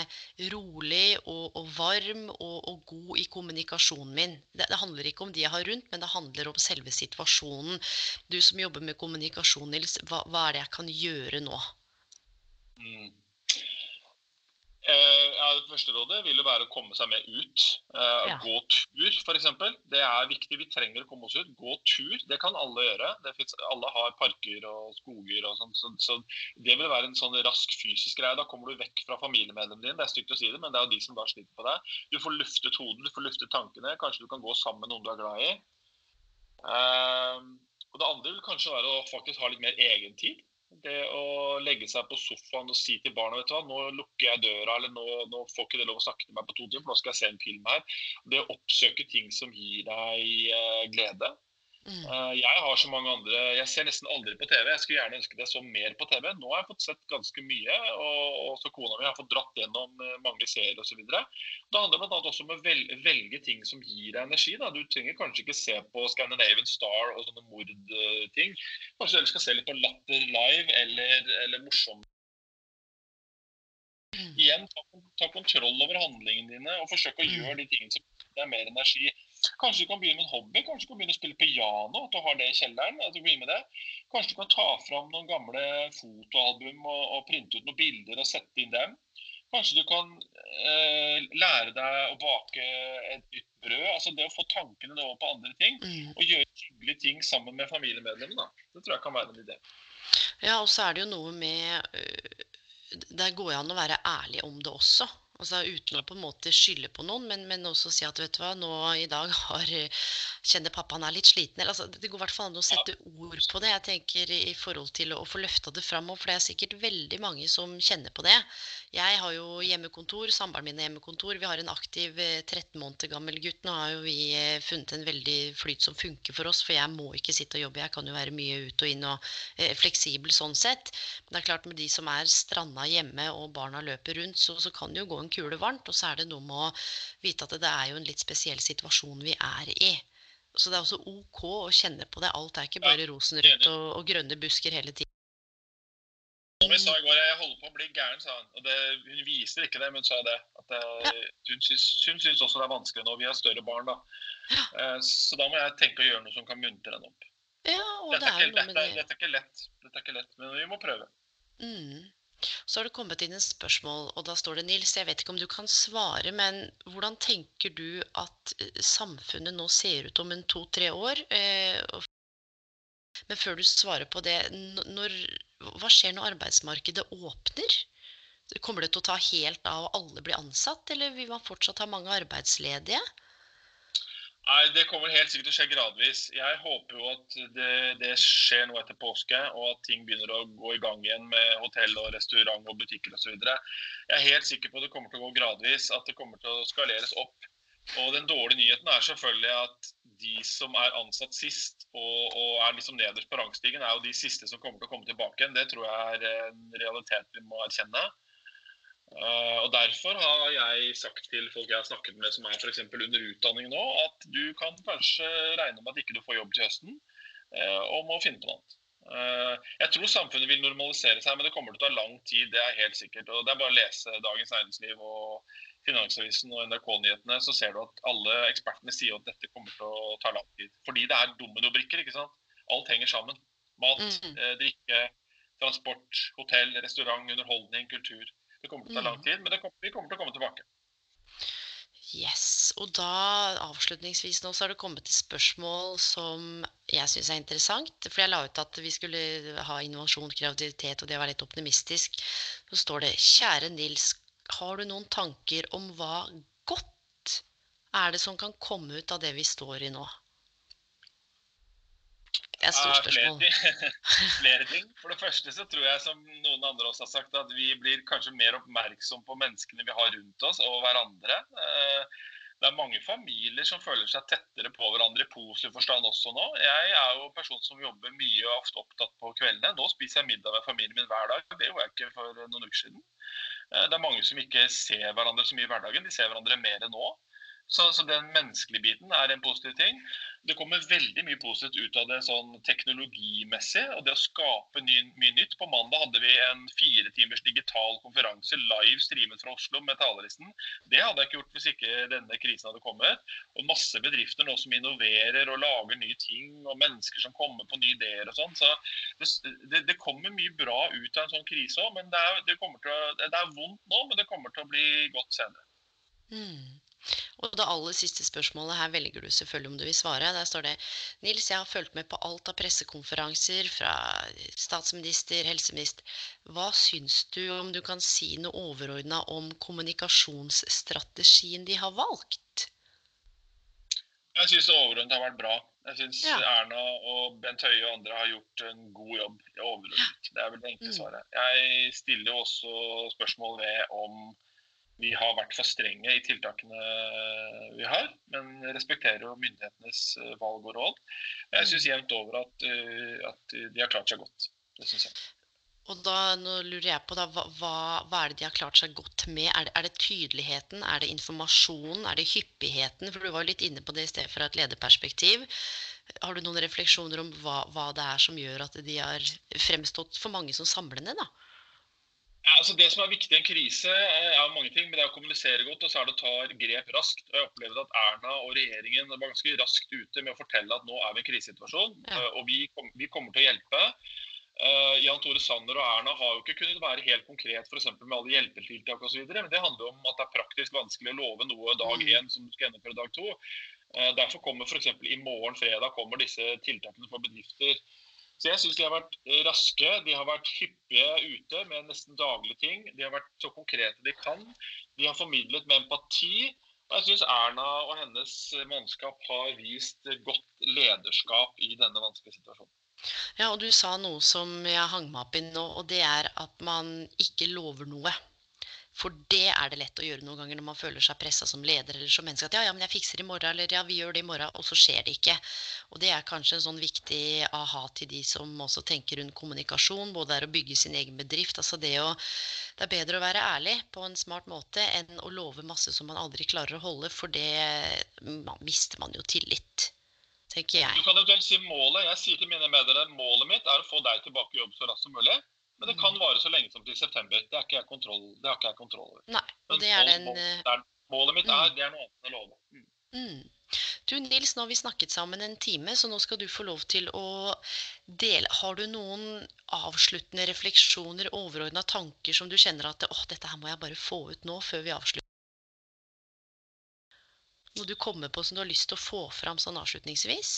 rolig og, og varm og, og, god i kommunikasjonen min. Det, det, handler ikke om de jeg har rundt, men det handler om selve situasjonen. Du som jobber med kommunikasjon, Nils, hva, hva er det jeg kan gjøre nå? Mm. Eh, ja, det første rådet vil jo være å komme seg med ut. Eh, ja. Gå tur, f.eks. Det er viktig. Vi trenger å komme oss ut. Gå tur. Det kan alle gjøre. Finnes, alle har parker og skoger og sånn. Så, så, det vil være en sånn rask fysisk greie. Da kommer du vekk fra familiemedlemmene dine. Det er stygt å si det, men det er jo de som da sliter på deg. Du får luftet hodet, du får luftet tankene. Kanskje du kan gå sammen med noen du er glad i. Eh, og det andre vil kanskje være å faktisk ha litt mer egentid. Det å legge seg på sofaen og si til barna vet du hva, nå lukker jeg døra, eller nå, nå får ikke det lov å snakke til meg på to timer, for nå skal jeg se en film her. Det å oppsøke ting som gir deg eh, glede. Mm. Eh, jeg har så mange andre Jeg ser nesten aldri på TV. Jeg skulle gjerne ønske jeg så mer på TV. Nå har jeg fått sett ganske mye, og så kona mi har fått dratt gjennom eh, mange serier osv. Det handler bl.a. også om å velge ting som gir deg energi. Da. Du trenger kanskje ikke se på Scandinavian Star og sånne mordting. Kanskje du skal se litt på Latter live eller, eller morsom mm. Igjen, ta, ta, kontroll over handlingene dine og forsøk å mm. gjøre de tingene som gir deg mer energi. Kanskje du kan begynne med en hobby. Kanskje du kan begynne å spille piano. at du har det i kjelleren, at du begynner med det. Kanskje du kan ta fram noen gamle fotoalbum og, og printe ut noen bilder og sette inn dem. Kanskje du kan eh, lære deg å bake et nytt brød. altså Det å få tankene over på andre ting. Mm. Og gjøre hyggelige ting sammen med familiemedlemmene. Det tror jeg kan være en idé. Ja, og så er det jo noe med øh, Der går det an å være ærlig om det også. Altså Uten å på en måte skylde på noen, men, men, også si at vet du hva, nå i dag har, kjenner pappa han er litt sliten. Eller, altså, det går i hvert fall an å sette ord på det. jeg tenker I forhold til å, få løfta det fram. For det er sikkert veldig mange som kjenner på det. Jeg har jo hjemmekontor, samboeren min har hjemmekontor. Vi har en aktiv 13 eh, måneder gammel gutt. Nå har jo vi eh, funnet en veldig flyt som funker for oss, for jeg må ikke sitte og jobbe. Jeg kan jo være mye ut og inn og eh, fleksibel sånn sett. Men det er klart med de som er stranda hjemme og barna løper rundt, så, så kan det jo gå en kule varmt. Og så er det noe med å vite at det er jo en litt spesiell situasjon vi er i. Så det er også OK å kjenne på det. Alt er ikke bare rosenrødt og, og grønne busker hele tiden. Som vi sa i går, jeg holder på å bli gæren, sa han. Og det, hun viser ikke det, men hun sa det. At det, hun, syns, hun syns også det er vanskelig nå. Vi har større barn, da. Ja. Eh, så da må jeg tenke å gjøre noe som kan muntre henne opp. Ja, og dette, det er, ikke, dette, det. dette, er ikke lett, dette er ikke lett, men vi må prøve. Mm. Så har det kommet inn en spørsmål, og da står det Nils, jeg vet ikke om du kan svare, men hvordan tenker du at eh, samfunnet nå ser ut om en to-tre år? Eh, men før du svarer på det, når, hva skjer når arbeidsmarkedet åpner? Kommer det til å ta helt av og alle blir ansatt, eller vil man fortsatt ha mange arbeidsledige? Nei, Det kommer helt sikkert til å skje gradvis. Jeg håper jo at det, det, skjer noe etter påske, og at ting begynner å gå i gang igjen med hotell og restaurant og butikker osv. Jeg er helt sikker på at det kommer til å gå gradvis, at det kommer til å skaleres opp. Og Den dårlige nyheten er selvfølgelig at de som er ansatt sist og, og er liksom nederst på rangstigen, er jo de siste som kommer til å komme tilbake igjen. Det tror jeg er en realitet vi må erkjenne. Uh, og Derfor har jeg sagt til folk jeg har snakket med som er for under utdanning nå, at du kan kanskje regne med at ikke du får jobb til høsten, uh, og må finne på noe annet. Uh, jeg tror samfunnet vil normalisere seg, men det kommer til å ta lang tid. Det er helt sikkert. og Det er bare å lese Dagens Næringsliv og Finansavisen og NRK-nyhetene, så ser du at alle ekspertene sier at dette kommer til å ta lang tid. Fordi det er dominobrikker. ikke sant? Alt henger sammen. Mat, mm. eh, drikke, transport, hotell, restaurant, underholdning, kultur. Det kommer til å ta lang tid, men kommer, vi kommer til å komme tilbake. Yes. Og da avslutningsvis nå så har det kommet et spørsmål som jeg syns er interessant. For jeg la ut at vi skulle ha innovasjon, kreativitet, og det var litt optimistisk. Så står det Kjære Nils har du noen tanker om hva godt er det som kan komme ut av det vi står i nå? Det er et stort spørsmål. Flere, flere ting. For det første så tror jeg, som noen andre også har sagt, at vi blir kanskje mer oppmerksom på menneskene vi har rundt oss og hverandre. Eh, det er mange familier som føler seg tettere på hverandre i positiv forstand også nå. Jeg er jo en person som jobber mye og ofte opptatt på kveldene. Nå spiser jeg middag med familien min hver dag. Det gjorde jeg ikke for noen uker siden. Det er mange som ikke ser hverandre så mye i hverdagen. De ser hverandre mer enn nå. Så, så, den menneskelige biten er en positiv ting. Det kommer veldig mye positivt ut av det sånn teknologimessig. Og det å skape ny, mye nytt. På mandag hadde vi en fire timers digital konferanse live streamet fra Oslo med talerlisten. Det hadde jeg ikke gjort hvis ikke denne krisen hadde kommet. Og masse bedrifter nå som innoverer og lager nye ting. Og mennesker som kommer på nye ideer og sånn. Så det, det, kommer mye bra ut av en sånn krise òg. Det det, det er, vondt nå, men det kommer til å bli godt senere. Mm. Og det aller siste spørsmålet her velger du selvfølgelig om du vil svare. Der står det Nils, jeg har fulgt med på alt av pressekonferanser fra statsminister, helseminister. Hva syns du om du kan si noe overordna om kommunikasjonsstrategien de har valgt? Jeg syns overordnet har vært bra. Jeg syns ja. Erna og Bent Høie og andre har gjort en god jobb overordnet. Det er vel det enkle mm. svaret. Jeg stiller også spørsmål ved om vi har vært for strenge i tiltakene vi har, men respekterer jo myndighetenes eh, valg og råd. Jeg syns jevnt over at, eh, at, de har klart seg godt. Det syns jeg. Og da nå lurer jeg på da, hva, hva, er det de har klart seg godt med? Er det, er det, tydeligheten, er det informasjonen, er det hyppigheten? For du var jo litt inne på det i stedet for et lederperspektiv. Har du noen refleksjoner om hva, hva det er som gjør at de har fremstått for mange som samlende? da? Ja, altså det som er viktig i en krise, er mange ting. Men det er å kommunisere godt, og så er det å ta grep raskt. Og Jeg opplever at Erna og regjeringen var ganske raskt ute med å fortelle at nå er vi i en krisesituasjon, ja. Eh, og vi, kom, vi, kommer til å hjelpe. Uh, Jan Tore Sanner og Erna har jo ikke kunnet være helt konkret for med alle hjelpetiltak osv. Men det handler om at det er praktisk vanskelig å love noe dag én mm. som du skal gjennomføre dag to. Uh, derfor kommer f.eks. i morgen fredag kommer disse tiltakene for bedrifter. Så jeg syns de har vært raske. De har vært hyppige ute med nesten daglige ting. De har vært så konkrete de kan. De har formidlet med empati. Og jeg syns Erna og hennes mannskap har vist godt lederskap i denne vanskelige situasjonen. Ja, og du sa noe som jeg hang meg opp i nå, og det er at man ikke lover noe. For det er det lett å gjøre noen ganger når man føler seg pressa som leder eller som menneske. At ja, ja, men jeg fikser i morgen, eller ja, vi gjør det i morgen, og så skjer det ikke. Og det er kanskje en sånn viktig aha til de som også tenker rundt kommunikasjon. Både er å bygge sin egen bedrift. Altså det å Det er bedre å være ærlig på en smart måte enn å love masse som man aldri klarer å holde, for det man mister man jo tillit. Jeg. Du kan eventuelt si målet. Jeg sier til mine medlemmer målet mitt er å få deg tilbake i jobb så raskt som mulig. Men det kan vare så lenge som til september. Det har ikke jeg kontroll, det har ikke jeg kontroll over. Nei, og det er den... Er, målet mitt er, mm. det er noe annet enn å love. Mm. Mm. Du Nils, nå har vi snakket sammen en time, så nå skal du få lov til å dele. Har du noen avsluttende refleksjoner, overordna tanker som du kjenner at åh, dette her må jeg bare få ut nå før vi avslutter? Noe du kommer på som du har lyst til å få fram sånn avslutningsvis?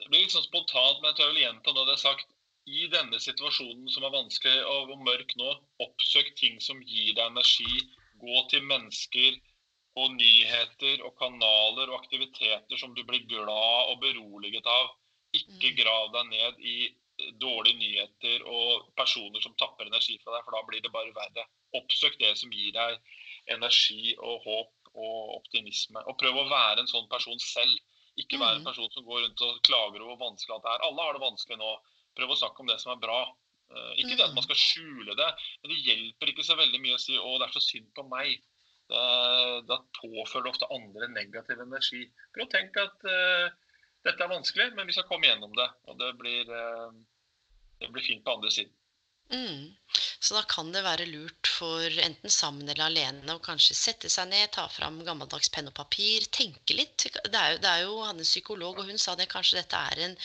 Det blir litt sånn spontant, men jeg jeg vil gjenta noe jeg har sagt i denne situasjonen som er vanskelig og mørk nå, oppsøk ting som gir deg energi. Gå til mennesker og nyheter og kanaler og aktiviteter som du blir glad og beroliget av. Ikke mm. grav deg ned i dårlige nyheter og personer som tapper energi fra deg, for da blir det bare verre. Oppsøk det som gir deg energi og håp og optimisme. Og prøv å være en sånn person selv. Ikke være en mm. person som går rundt og klager over hvor vanskelig alt det er. Alle har det vanskelig nå prøve å snakke om det som er bra. Uh, ikke det at man mm. skal skjule det, men det hjelper ikke så veldig mye å si 'å, det er så synd på meg'. Det, da påfører det ofte andre negativ energi. Prøv å tenke at uh, dette er vanskelig, men vi skal komme gjennom det. Og det blir, uh, det blir fint på andre siden. Mm. Så da kan det være lurt for enten sammen eller alene å kanskje sette seg ned, ta fram gammeldags penn og papir, tenke litt. Det er jo, det er jo han er psykolog, og hun sa det kanskje dette er en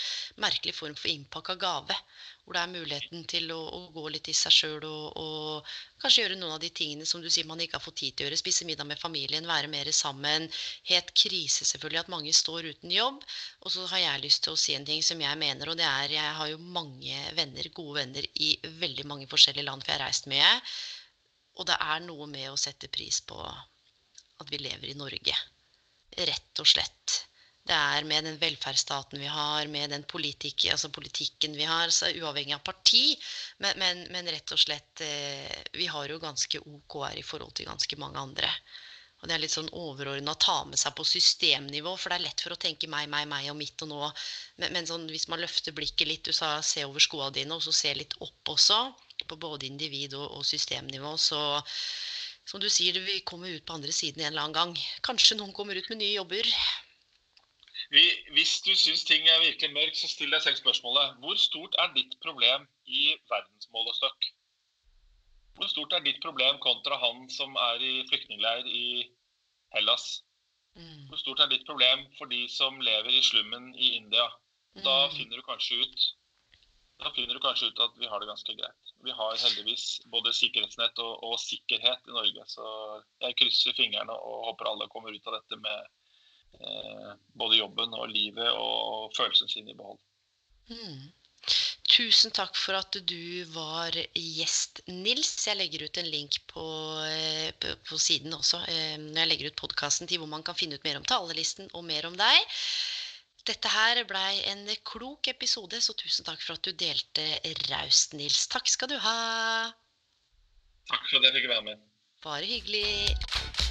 merkelig form for innpakka gave hvor det er muligheten til å, å gå litt i seg sjøl og, og, kanskje gjøre noen av de tingene som du sier man ikke har fått tid til å gjøre. Spise middag med familien, være mer sammen. Helt krise selvfølgelig at mange står uten jobb. Og så har jeg lyst til å si en ting som jeg mener, og det er jeg har jo mange venner, gode venner i veldig mange forskjellige land, for jeg har reist mye. Og det er noe med å sette pris på at vi lever i Norge. Rett og slett. Det er med den velferdsstaten vi har, med den politik, altså politikken vi har, så uavhengig av parti. Men, men, men rett og slett eh, Vi har jo ganske OK her i forhold til ganske mange andre. Og det er litt sånn overordna å ta med seg på systemnivå, for det er lett for å tenke meg, meg, meg og mitt og nå. Men, men sånn, hvis man løfter blikket litt, du sa se over skoene dine, og så se litt opp også, på både individ- og, og systemnivå. Så som du sier, vi kommer ut på andre siden en eller annen gang. Kanskje noen kommer ut med nye jobber. Vi, hvis du syns ting er virkelig mørkt, så still deg selv spørsmålet hvor stort er ditt problem i verdensmålestokk? Hvor stort er ditt problem kontra han som er i flyktningleir i Hellas? Mm. Hvor stort er ditt problem for de som lever i slummen i India? Da Mm. finner du kanskje ut da finner du kanskje ut at vi har det ganske greit. Vi har heldigvis både sikkerhetsnett og, og sikkerhet i Norge. Så jeg krysser fingrene og håper alle kommer ut av dette med både jobben og livet og følelsen sin i behold. Mm. Tusen takk for at du var gjest, Nils. Jeg legger ut en link på, eh, på, på siden også, eh, når jeg legger ut podkasten til hvor man kan finne ut mer om talerlisten og mer om deg. Dette her blei en klok episode, så tusen takk for at du delte raust, Nils. Takk skal du ha. Takk for at jeg fikk være med. Bare hyggelig.